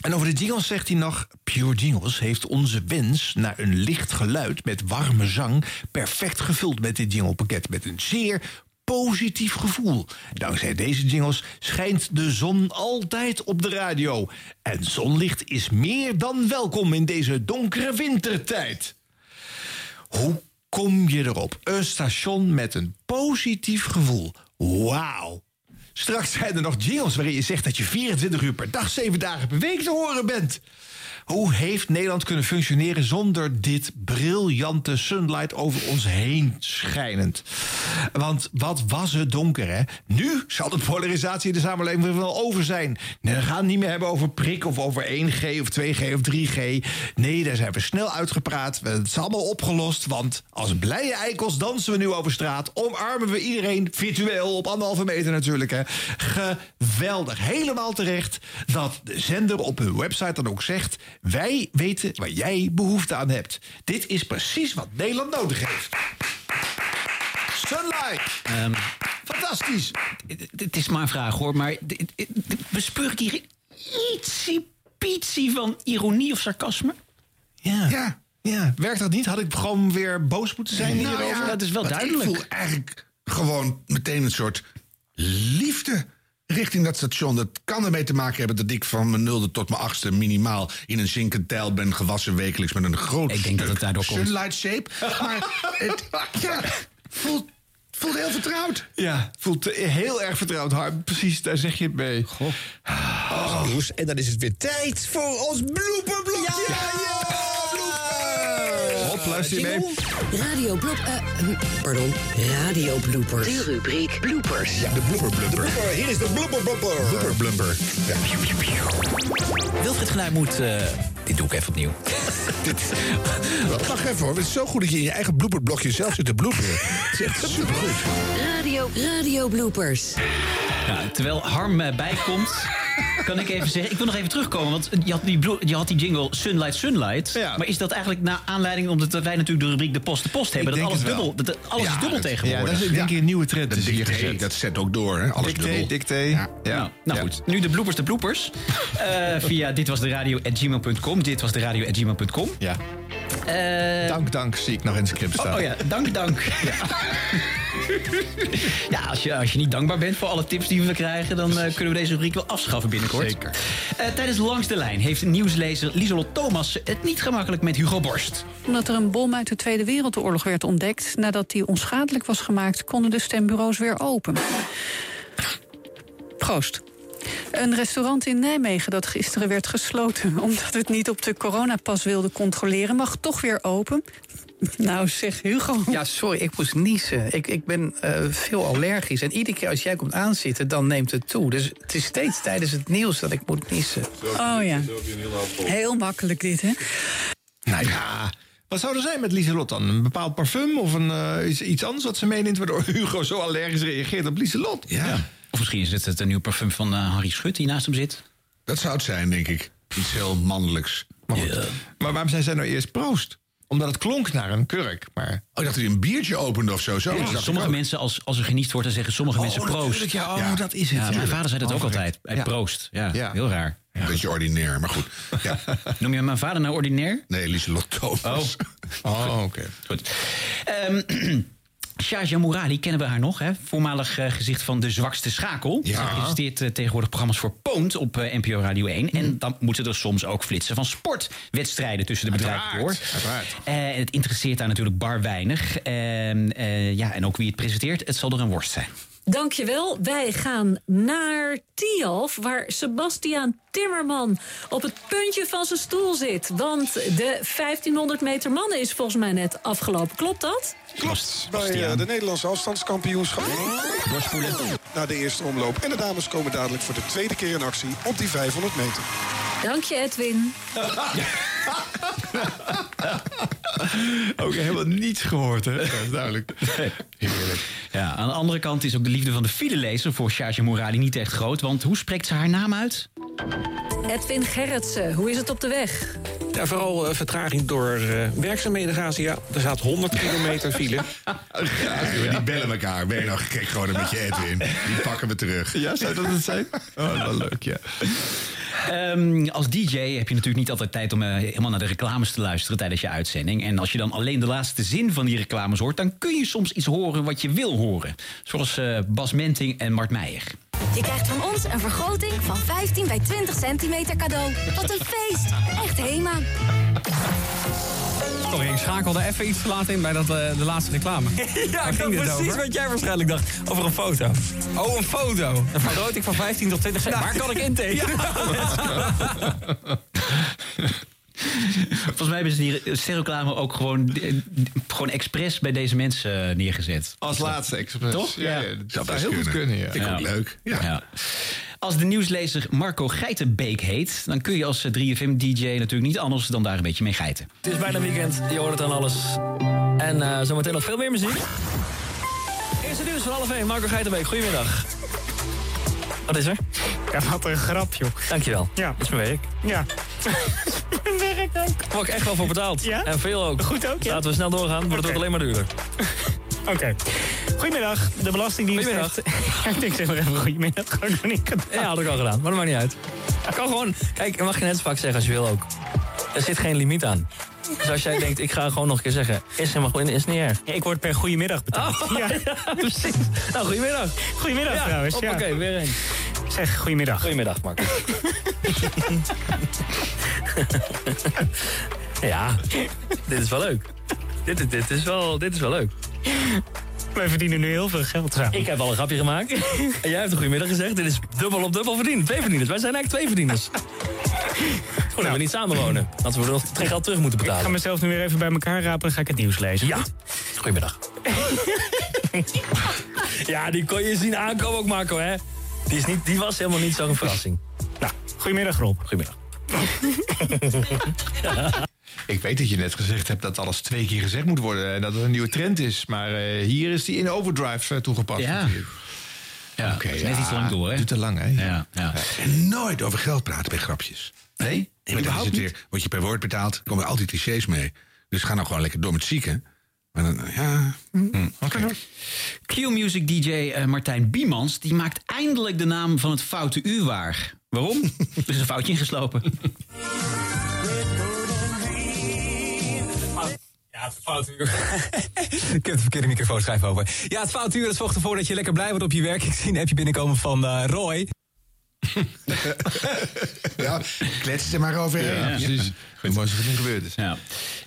Speaker 3: En over de jingles zegt hij nog... Pure Jingles heeft onze wens naar een licht geluid met warme zang... perfect gevuld met dit jinglepakket met een zeer positief gevoel. Dankzij deze jingles schijnt de zon altijd op de radio. En zonlicht is meer dan welkom in deze donkere wintertijd. Hoe kom je erop? Een station met een positief gevoel. Wauw. Straks zijn er nog jingles waarin je zegt dat je 24 uur per dag, 7 dagen per week te horen bent. Hoe heeft Nederland kunnen functioneren zonder dit briljante sunlight over ons heen schijnend? Want wat was het donker, hè? Nu zal de polarisatie in de samenleving wel over zijn. We gaan het niet meer hebben over prik of over 1G of 2G of 3G. Nee, daar zijn we snel uitgepraat. Het is allemaal opgelost, want als blije eikels dansen we nu over straat. Omarmen we iedereen virtueel op anderhalve meter natuurlijk, hè? Geweldig. Helemaal terecht dat de zender op hun website dan ook zegt... wij weten waar jij behoefte aan hebt. Dit is precies wat Nederland nodig heeft. Sunlight. Fantastisch.
Speaker 4: Het is maar een vraag hoor, maar bespeur ik hier ietsie pietsie van ironie of sarcasme?
Speaker 3: Ja. ja. Ja, werkt dat niet? Had ik gewoon weer boos moeten zijn
Speaker 2: Nou
Speaker 3: hierover?
Speaker 2: ja,
Speaker 3: dat is wel
Speaker 2: want
Speaker 3: duidelijk.
Speaker 2: Ik voel eigenlijk gewoon meteen een soort liefde richting dat station. Dat kan ermee te maken hebben dat ik van mijn nulde tot mijn achtste minimaal in een zinkend tijl ben gewassen wekelijks met een groot
Speaker 4: Ik denk dat het daardoor komt.
Speaker 2: sunlight shape. Maar het ja, voelt, voelt heel vertrouwd.
Speaker 3: Ja, voelt heel erg vertrouwd. Harm. Precies, daar zeg je het mee. Goh.
Speaker 35: Oh, en dan is het weer tijd voor ons blooperblokje. Ja, ja,
Speaker 3: Hop, luister je mee?
Speaker 34: Radio blop... eh, hm, pardon, radio bloopers. De rubriek bloopers.
Speaker 35: Ja, de blooper blumper. Hier is de blooper blumper. Blooper blumper. Ja.
Speaker 4: Wilfried Genuij moet... eh, dit doe ik even opnieuw.
Speaker 35: Wacht even hoor, het is zo goed dat je in je eigen blooperblokje zelf zit te bloeperen. Het is echt supergoed.
Speaker 34: Radio, radio bloopers.
Speaker 4: Ja, terwijl Harm bijkomt, kan ik even zeggen... Ik wil nog even terugkomen, want je had die, je had die jingle Sunlight Sunlight. Maar is dat eigenlijk naar aanleiding... omdat wij natuurlijk de rubriek de post de post hebben...
Speaker 3: Ik
Speaker 4: dat alles, dubbel, dat alles is dubbel tegenwoordig.
Speaker 3: Ja, dat is denk ik een nieuwe trend.
Speaker 2: Dat
Speaker 3: is hier gezet.
Speaker 2: dat zet ook door, hè? Alles
Speaker 3: Dicté,
Speaker 2: dubbel.
Speaker 3: dicté.
Speaker 2: Ja.
Speaker 3: Ja.
Speaker 4: Nou goed, nu de bloopers, de bloopers. Eh, via dit was de radio at gmail.com. Dit was de radio at gmail.com.
Speaker 3: Ja.
Speaker 4: Eh,
Speaker 3: Dank, dank, zie ik nog in het script staan.
Speaker 4: Oh, oh ja, dank, dank. Ja, ja als, je, als je niet dankbaar bent voor alle tips die we krijgen... dan eh, kunnen we deze rubriek wel afschaffen binnenkort.
Speaker 3: Zeker.
Speaker 4: Eh, tijdens Langs de Lijn heeft nieuwslezer Lieselot Thomas het niet gemakkelijk met Hugo Borst.
Speaker 36: Omdat er een bom uit de Tweede Wereldoorlog werd ontdekt... nadat die onschadelijk was gemaakt, konden de stembureaus weer open. Proost. Een restaurant in Nijmegen dat gisteren werd gesloten... omdat het niet op de coronapas wilde controleren... mag toch weer open. Nou zeg, Hugo.
Speaker 37: Ja, sorry, ik moest niezen. Ik, ik ben eh, veel allergisch. En iedere keer als jij komt aanzitten, dan neemt het toe. Dus het is steeds tijdens het nieuws dat ik moet niezen.
Speaker 36: Oh ja. Heel makkelijk dit, hè?
Speaker 3: Nou ja, wat zou er zijn met Lieselot dan? Een bepaald parfum of een, eh, iets, iets anders wat ze meeneemt... waardoor Hugo zo allergisch reageert op Lieselot?
Speaker 2: Ja.
Speaker 4: Of misschien is het het een nieuw parfum van eh, Harry Schut die naast hem zit.
Speaker 2: Dat zou het zijn, denk ik. Iets heel mannelijks.
Speaker 3: Maar, goed. maar waarom zei zij nou eerst proost? Omdat het klonk naar een kurk. Maar...
Speaker 2: Oh, ik dacht dat hij een biertje opende of zo.
Speaker 4: Ja, sommige mensen, als, als er geniest wordt, dan zeggen sommige
Speaker 2: Oh,
Speaker 4: mensen proost.
Speaker 2: natuurlijk, ja, oh, dat is het,
Speaker 4: Ja, mijn vader zei dat
Speaker 2: Oh,
Speaker 4: ook altijd. Hij
Speaker 2: Ja.
Speaker 4: proost. Ja,
Speaker 2: Ja.
Speaker 4: heel raar.
Speaker 2: Een beetje ordinair, maar goed. Ja.
Speaker 4: Noem je mijn vader nou ordinair?
Speaker 2: Nee, Lieselot Thomas.
Speaker 3: Oh, oké.
Speaker 4: Goed. Ehm Shaja Mourali kennen we haar nog, hè? voormalig eh, gezicht van De Zwakste Schakel.
Speaker 2: Ja.
Speaker 4: Ze presenteert eh, tegenwoordig programma's voor Poont op eh, NPO Radio 1. En dan moeten er soms ook flitsen van sportwedstrijden tussen de bedrijven door. Het interesseert haar natuurlijk bar weinig. Ehm, eh, ja, en ook wie het presenteert, het zal er een worst zijn.
Speaker 38: Dankjewel. Wij gaan naar Tialf, waar Sebastiaan Timmerman op het puntje van zijn stoel zit. Want de 1500 meter mannen is volgens mij net afgelopen. Klopt dat?
Speaker 39: Klopt, bij eh, de Nederlandse afstandskampioenschap. Na de eerste omloop. En de dames komen dadelijk voor de tweede keer in actie op die 500 meter.
Speaker 38: Dank je, Edwin.
Speaker 3: Ook helemaal niets gehoord, hè? Dat is duidelijk.
Speaker 4: Heerlijk. Ja, aan de andere kant is ook de liefde van de filelezer voor Shaja Mourali niet echt groot. Want hoe spreekt ze haar naam uit?
Speaker 38: Edwin Gerritsen, hoe is het op de weg?
Speaker 28: Ja, vooral eh, vertraging door eh, werkzaamheden, Gazia. Er staat 100 kilometer file.
Speaker 2: Ja, Die bellen elkaar. Ben je nou gek geworden met je Edwin? Die pakken we terug.
Speaker 3: Ja, zou dat het zijn? Oh, wel leuk, ja.
Speaker 4: Ehm, als DJ heb je natuurlijk niet altijd tijd om eh, helemaal naar de reclames te luisteren tijdens je uitzending. En als je dan alleen de laatste zin van die reclames hoort, dan kun je soms iets horen wat je wil horen. Zoals eh, Bas Menting en Mart Meijer.
Speaker 40: Je krijgt van ons een vergroting van 15 bij 20 centimeter cadeau. Wat een feest! Echt Hema.
Speaker 41: Sorry, ik schakelde even iets te laat in bij dat, eh, de laatste reclame.
Speaker 28: Ja, ik precies
Speaker 41: over?
Speaker 28: wat jij waarschijnlijk dacht. Over een foto.
Speaker 41: Oh, een foto.
Speaker 28: Een vergroting van 15 tot 20
Speaker 41: Nou,
Speaker 28: Waar kan ik intekenen?
Speaker 4: Volgens mij hebben ze die sterreclame ook gewoon, eh, gewoon expres bij deze mensen eh, neergezet.
Speaker 3: Als laatste expres.
Speaker 4: Toch?
Speaker 3: Ja, ja, dat zou heel goed kunnen, ja.
Speaker 2: Vind ik ook leuk. Ja.
Speaker 4: Als de nieuwslezer Marco Geitenbeek heet, dan kun je als 3FM-DJ natuurlijk niet anders dan daar een beetje mee geiten.
Speaker 22: Het is bijna weekend, je hoort het aan alles. En eh, zometeen nog veel meer muziek. Eerste nieuws van half 1, Marco Geitenbeek, goedemiddag. Wat is er?
Speaker 42: Ja, wat een grap, joh.
Speaker 22: Dankjewel.
Speaker 42: Ja.
Speaker 22: Dat is mijn werk.
Speaker 42: Ja. Werk ook.
Speaker 22: Daar word ik echt wel voor betaald.
Speaker 42: Ja?
Speaker 22: En veel ook.
Speaker 42: Goed ook, ja.
Speaker 22: Laten we snel doorgaan, want het wordt alleen maar duurder.
Speaker 42: Oké. Goedemiddag, de Belastingdienst.
Speaker 22: Goedemiddag.
Speaker 42: heeft- ik zeg maar even goedemiddag. Nog niet gedaan.
Speaker 22: Ja, had ik al gedaan, maar dat maakt niet uit. Ik kan gewoon, kijk, mag je net zo vaak zeggen als je wil ook. Er zit geen limiet aan. Dus als jij denkt, ik ga gewoon nog een keer zeggen, is helemaal goed, is niet erg.
Speaker 42: Ja, ik word per goedemiddag betaald.
Speaker 22: Oh, ja. precies. Nou, goedemiddag.
Speaker 42: Goedemiddag
Speaker 22: Ja,
Speaker 42: trouwens.
Speaker 22: Oké, weer een.
Speaker 42: Zeg, goedemiddag.
Speaker 22: Goedemiddag, Marco. ja, dit is wel leuk. Dit, is- dit, is, wel, dit is wel leuk.
Speaker 42: Wij verdienen nu heel veel geld samen.
Speaker 22: Ik heb al een grapje gemaakt. En jij hebt een goedemiddag gezegd. Dit is dubbel op dubbel verdiend. Twee verdieners. Wij zijn eigenlijk twee verdieners. Gewoon dat we niet samenwonen. Dat we nog het geld terug moeten
Speaker 42: Ik ga
Speaker 22: betalen.
Speaker 42: mezelf nu weer even bij elkaar rapen en ga ik het nieuws lezen.
Speaker 22: Ja. Goedemiddag. ja, die kon je zien aankomen ook, Marco, hè? Die, is niet, die was helemaal niet zo'n verrassing.
Speaker 42: Nou, goedemiddag Rob.
Speaker 22: Goedemiddag.
Speaker 3: Ik weet dat je net gezegd hebt dat alles twee keer gezegd moet worden en dat het een nieuwe trend is. Maar eh, hier is die in overdrive eh, toegepast.
Speaker 4: Ja.
Speaker 3: natuurlijk.
Speaker 4: Ja,
Speaker 3: Oké,
Speaker 4: is net
Speaker 3: ja,
Speaker 4: iets te lang door, hè?
Speaker 3: Duurt te lang, hè?
Speaker 4: Ja, ja.
Speaker 2: En nooit over geld praten bij grapjes.
Speaker 4: Nee?
Speaker 2: Nee, maar dan is
Speaker 3: überhaupt
Speaker 2: het weer, word je per woord betaald, er komen altijd clichés mee. Dus ga nou gewoon lekker door met zieken. Maar dan, ja...
Speaker 3: Oké.
Speaker 4: Q-Music DJ eh, Martijn Biemans die maakt eindelijk de naam van het foute uur waar. Waarom? er is een foutje ingeslopen.
Speaker 41: Ja, het foutuur. ik heb de verkeerde microfoon schrijf over. Ja, het foutuur dat zorgt ervoor dat je lekker blij wordt op je werk. Ik zie een appje binnenkomen van eh, Roy.
Speaker 2: ja, klets er maar over.
Speaker 3: Ja, precies. Goed, het niet gebeurd is.
Speaker 4: Ja.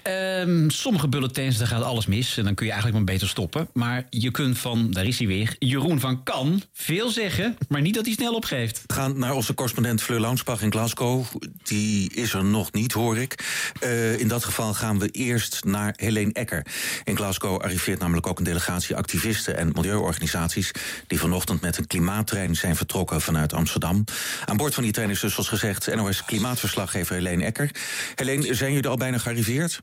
Speaker 4: Ehm, sommige bulletins, daar gaat alles mis. En dan kun je eigenlijk maar beter stoppen. Maar je kunt van, daar is hij weer, Jeroen van Kan veel zeggen, maar niet dat hij snel opgeeft.
Speaker 43: We gaan naar onze correspondent Fleur Launsbach in Glasgow. Die is er nog niet, hoor ik. Eh, in dat geval gaan we eerst naar Helene Ecker. In Glasgow arriveert namelijk ook een delegatie activisten en milieuorganisaties... die vanochtend met een klimaattrein zijn vertrokken vanuit Amsterdam. Aan boord van die trein is dus, zoals gezegd, NOS klimaatverslaggever Helene Ecker. Helene, zijn jullie al bijna gearriveerd?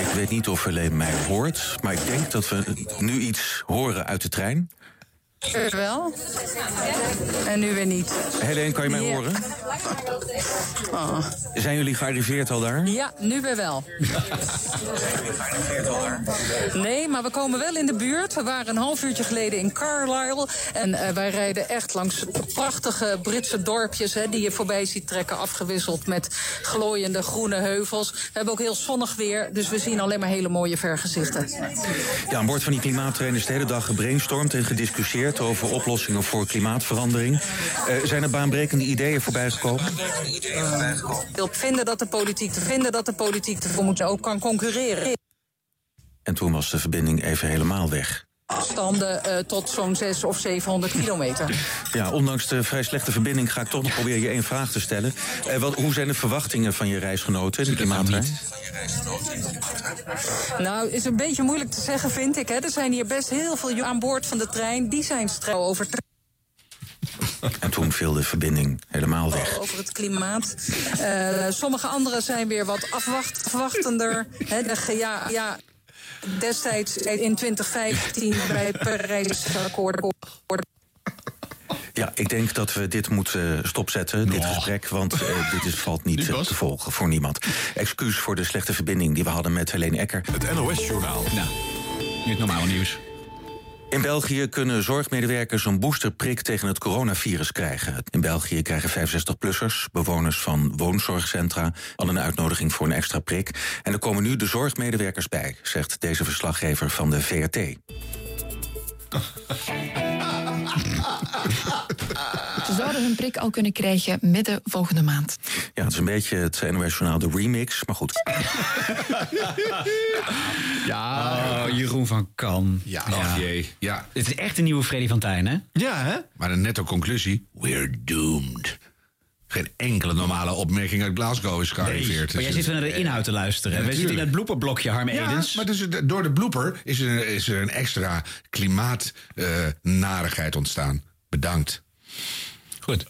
Speaker 43: Ik weet niet of Helene mij hoort, maar ik denk dat we nu iets horen uit de trein.
Speaker 44: Wel. En nu weer niet.
Speaker 43: Helene, kan je mij
Speaker 44: Ja.
Speaker 43: horen?
Speaker 44: Oh.
Speaker 43: Zijn jullie gearriveerd al daar?
Speaker 44: Ja, nu weer wel. Nee, maar we komen wel in de buurt. We waren een half uurtje geleden in Carlisle. En eh, wij rijden echt langs prachtige Britse dorpjes... Hè, die je voorbij ziet trekken, afgewisseld met glooiende groene heuvels. We hebben ook heel zonnig weer, dus we zien alleen maar hele mooie vergezichten.
Speaker 43: Ja, aan boord van die klimaattrein is de hele dag gebrainstormd en gediscussieerd over oplossingen voor klimaatverandering. Eh, zijn er baanbrekende ideeën voorbij gekomen?
Speaker 44: wil vinden dat de politiek te vinden dat de politiek ervoor moet ook kan concurreren.
Speaker 43: En toen was de verbinding even helemaal weg.
Speaker 44: Afstanden eh, tot zo'n 600 of 700 kilometer.
Speaker 43: Ja, ondanks de vrij slechte verbinding ga ik toch nog proberen je één vraag te stellen. Eh, wat, hoe zijn de verwachtingen van je reisgenoten, de klimaattrein?
Speaker 44: Nou, is een beetje moeilijk te zeggen, vind ik. Hè. Er zijn hier best heel veel aan boord van de trein. Die zijn straks over,
Speaker 43: En toen viel de verbinding helemaal weg.
Speaker 44: over het klimaat. Eh, sommige anderen zijn weer wat afwacht, afwachtender. Hè, de, ja, ja, destijds in 2015 bij het Parijsakkoord.
Speaker 43: Ja, ik denk dat we dit moeten stopzetten, dit gesprek. Want eh, dit is, valt niet eh, te volgen voor niemand. Excuus voor de slechte verbinding die we hadden met Helene Ecker.
Speaker 45: Het NOS-journaal.
Speaker 4: Nou, nu het normale nieuws.
Speaker 43: In België kunnen zorgmedewerkers een boosterprik tegen het coronavirus krijgen. In België krijgen 65-plussers, bewoners van woonzorgcentra... al een uitnodiging voor een extra prik. En er komen nu de zorgmedewerkers bij, zegt deze verslaggever van de VRT.
Speaker 46: Hun prik al kunnen krijgen midden volgende maand.
Speaker 43: Ja, het is een beetje het NOS-journaal de remix, maar goed.
Speaker 4: Ja, oh, Jeroen van Kan.
Speaker 2: Ja, ach jee. Ja.
Speaker 4: Het is echt een nieuwe Freddy van Tijn, hè?
Speaker 3: Ja, hè?
Speaker 2: Maar een netto conclusie: we're doomed. Geen enkele normale opmerking uit Glasgow is gearriveerd.
Speaker 4: Maar jij
Speaker 2: Dus
Speaker 4: zit wel naar de inhoud te luisteren.
Speaker 2: Ja,
Speaker 4: We zitten in het blooperblokje, Harm
Speaker 2: Ja,
Speaker 4: Edens.
Speaker 2: maar dus, door de blooper is er, is er een extra klimaatnarigheid ontstaan. Bedankt.
Speaker 4: Goed.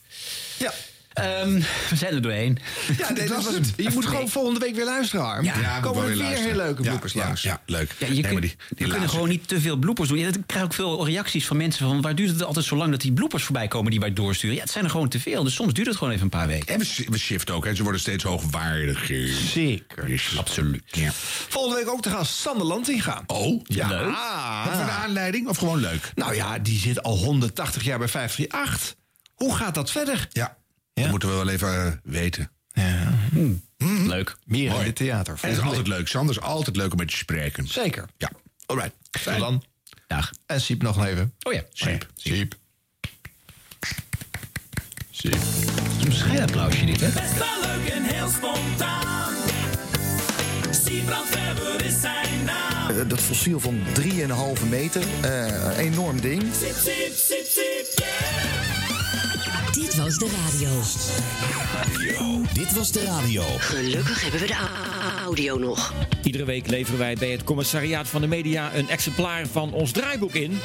Speaker 3: Ja.
Speaker 4: Ehm, we zijn er doorheen.
Speaker 3: Ja, nee, dat was het. Je moet gewoon volgende week weer luisteren, Harm.
Speaker 4: Ja,
Speaker 3: komen er
Speaker 2: weer
Speaker 3: weer heel leuke bloepers
Speaker 2: ja,
Speaker 3: langs.
Speaker 2: Ja, leuk.
Speaker 4: Ja, je
Speaker 2: Nee, die, die
Speaker 4: we kunnen gewoon niet te veel bloepers doen. Ja, ik krijg ook veel reacties van mensen van... waar duurt het altijd zo lang dat die bloepers voorbij komen die wij doorsturen? Ja, het zijn er gewoon te veel. Dus soms duurt het gewoon even een paar weken.
Speaker 2: En we, we shiften ook, hè. ze worden steeds hoogwaardiger.
Speaker 3: Zeker.
Speaker 2: Absoluut. Ja.
Speaker 3: Volgende week ook te gaan Sander Lanting gaan.
Speaker 2: Oh,
Speaker 3: Ja.
Speaker 2: leuk. Wat voor de aanleiding? Of gewoon leuk?
Speaker 3: Nou ja, die zit al 180 jaar bij 538. Hoe gaat dat verder?
Speaker 2: Ja, dat moeten we wel even eh, weten.
Speaker 3: Ja.
Speaker 4: Leuk.
Speaker 3: Meer in het theater.
Speaker 2: En het is altijd leuk. Sander is altijd leuk om met je te spreken.
Speaker 3: Zeker.
Speaker 2: Ja.
Speaker 3: Alright. Tot dan.
Speaker 4: Dag.
Speaker 3: En Siep nog even.
Speaker 4: Oh ja.
Speaker 2: Siep.
Speaker 3: Siep. Siep.
Speaker 4: Het is een schijnapplausje dit, hè?
Speaker 16: Best wel leuk en heel spontaan. Siebrand Weber is zijn naam.
Speaker 47: Eh, Dat fossiel van 3,5 meter. eh, enorm ding.
Speaker 34: Dit was de radio.
Speaker 48: Dit was de radio.
Speaker 34: Gelukkig hebben we de audio nog.
Speaker 49: Iedere week leveren wij bij het commissariaat van de media een exemplaar van ons draaiboek in.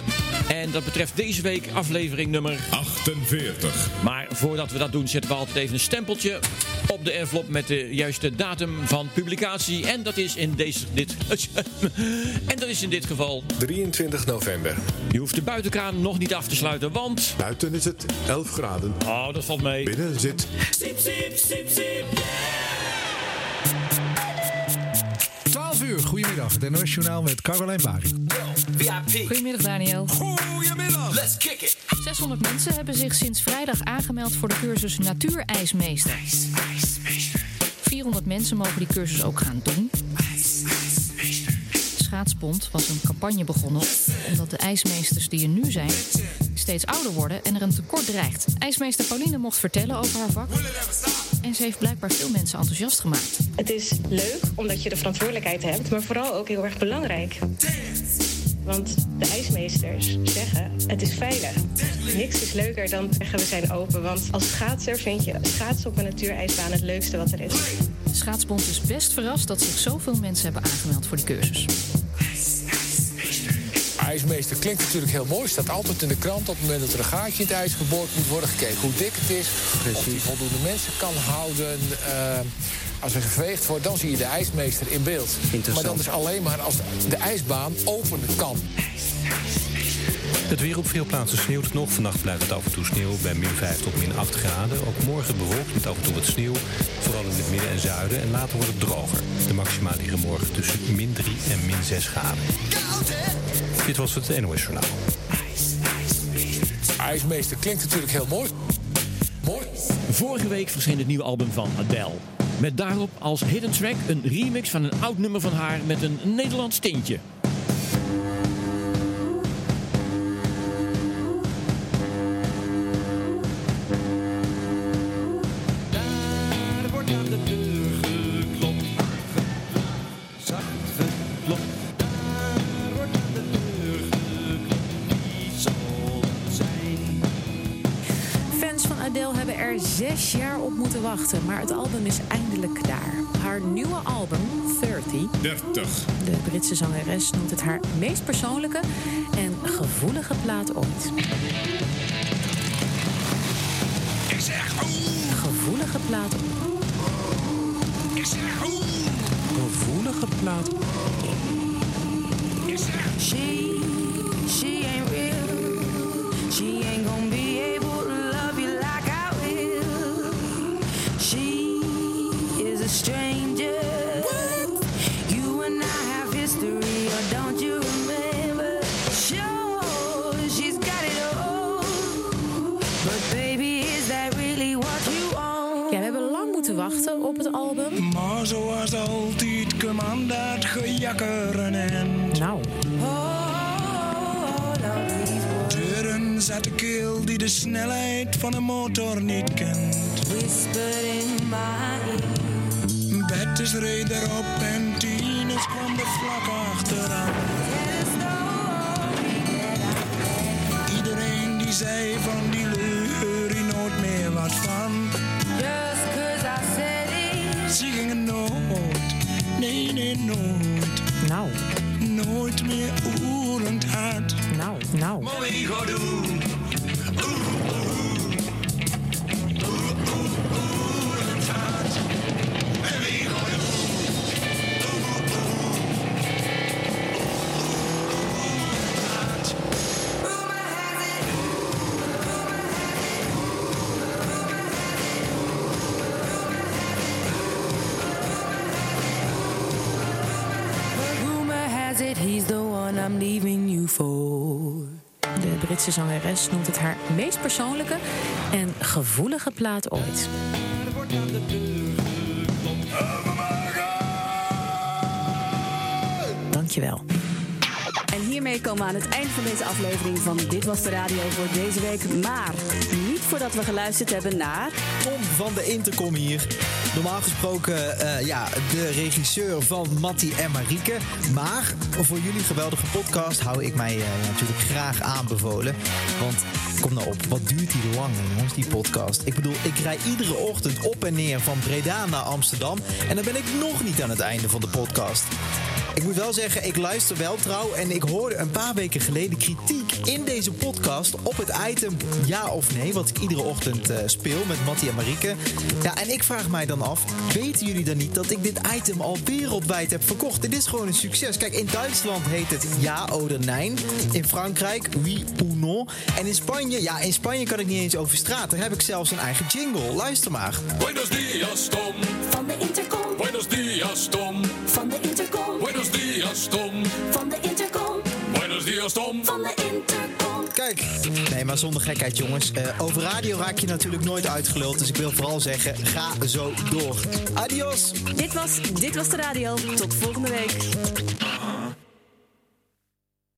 Speaker 49: En dat betreft deze week aflevering nummer
Speaker 45: 48.
Speaker 49: Maar voordat we dat doen, zetten we altijd even een stempeltje op de envelop met de juiste datum van publicatie. En dat is in deze. Dit, en dat is in dit geval.
Speaker 45: 23 november.
Speaker 49: Je hoeft de buitenkraan nog niet af te sluiten, want.
Speaker 45: Buiten is het 11 graden.
Speaker 49: Oh, dat valt mee.
Speaker 45: Binnen zit
Speaker 16: sip, sip, sip, sip.
Speaker 50: Uur, goedemiddag. Het NOS Journaal met Caroline Bari.
Speaker 33: Goedemiddag Daniel.
Speaker 16: Goedemiddag. Let's kick it.
Speaker 33: 600 mensen hebben zich sinds vrijdag aangemeld voor de cursus Natuurijsmeester. 400 mensen mogen die cursus ook gaan doen. Schaatsbond was een campagne begonnen omdat de ijsmeesters die er nu zijn steeds ouder worden en er een tekort dreigt. IJsmeester Pauline mocht vertellen over haar vak en ze heeft blijkbaar veel mensen enthousiast gemaakt.
Speaker 51: Het is leuk omdat je de verantwoordelijkheid hebt, maar vooral ook heel erg belangrijk. Want de ijsmeesters zeggen het is veilig. Niks is leuker dan zeggen we zijn open. Want als schaatser vind je schaatsen op een natuurijsbaan het leukste wat er is.
Speaker 33: Schaatsbond is best verrast dat zich zoveel mensen hebben aangemeld voor die cursus.
Speaker 52: IJsmeester klinkt natuurlijk heel mooi. Staat altijd in de krant op het moment dat er een gaatje in het ijs geboord moet worden. Gekeken hoe dik het is. Of die voldoende mensen kan houden. Eh, als er geveegd wordt, dan zie je de ijsmeester in beeld. Maar dat is alleen maar als de ijsbaan open kan.
Speaker 53: Het weer op veel plaatsen sneeuwt nog. Vannacht blijft het af en toe sneeuw bij min 5 tot min 8 graden. Ook morgen bewolkt met af en toe wat sneeuw. Vooral in het midden en zuiden. En later wordt het droger. De maxima liggen morgen tussen min 3 en min 6 graden. Dit was het NOS Journaal.
Speaker 54: IJsmeester klinkt natuurlijk heel mooi. Mooi.
Speaker 49: Vorige week verscheen het nieuwe album van Adele. Met daarop als hidden track een remix van een oud nummer van haar met een Nederlands tintje.
Speaker 55: Wachten, maar het album is eindelijk klaar. Haar nieuwe album, 30,
Speaker 56: 30.
Speaker 55: de Britse zangeres noemt het haar meest persoonlijke en gevoelige plaat ooit.
Speaker 30: Ik zeg
Speaker 55: Gevoelige plaat
Speaker 30: Ik zeg
Speaker 55: Gevoelige plaat
Speaker 30: Ik zeg
Speaker 55: Nou, Britse zangeres noemt het haar meest persoonlijke en gevoelige plaat ooit. Dankjewel.
Speaker 36: En hiermee komen we aan het eind van deze aflevering van Dit Was De Radio voor deze week. Maar niet voordat we geluisterd hebben naar...
Speaker 3: Tom van de Intercom hier. Normaal gesproken eh, ja, de regisseur van Mattie en Marieke. Maar voor jullie geweldige podcast hou ik mij eh, natuurlijk graag aanbevolen. Want kom nou op, wat duurt die lang jongens, die podcast. Ik bedoel, ik rij iedere ochtend op en neer van Breda naar Amsterdam. En dan ben ik nog niet aan het einde van de podcast. Ik moet wel zeggen, ik luister wel trouw en ik hoorde een paar weken geleden kritiek in deze podcast op het item ja of nee, wat ik iedere ochtend eh, speel met Mattie en Marieke. Ja, en ik vraag mij dan af, weten jullie dan niet dat ik dit item al wereldwijd heb verkocht? Dit is gewoon een succes. Kijk, in Duitsland heet het ja oder nein. In Frankrijk, oui ou non. En in Spanje, ja, in Spanje kan ik niet eens over straat. Daar heb ik zelfs een eigen jingle. Luister maar.
Speaker 30: Buenos dias, Tom.
Speaker 57: Van de Intercom.
Speaker 30: Buenos dias, Tom.
Speaker 57: Van de Intercom.
Speaker 30: Buenos dias, Tom.
Speaker 57: Van de Intercom.
Speaker 30: Buenos dias, Tom.
Speaker 57: Van de Intercom.
Speaker 3: Kijk, nee, maar zonder gekheid, jongens. Eh, over radio raak je natuurlijk nooit uitgeluld. Dus ik wil vooral zeggen, ga zo door. Adios!
Speaker 36: Dit was Dit Was De Radio. Tot volgende week.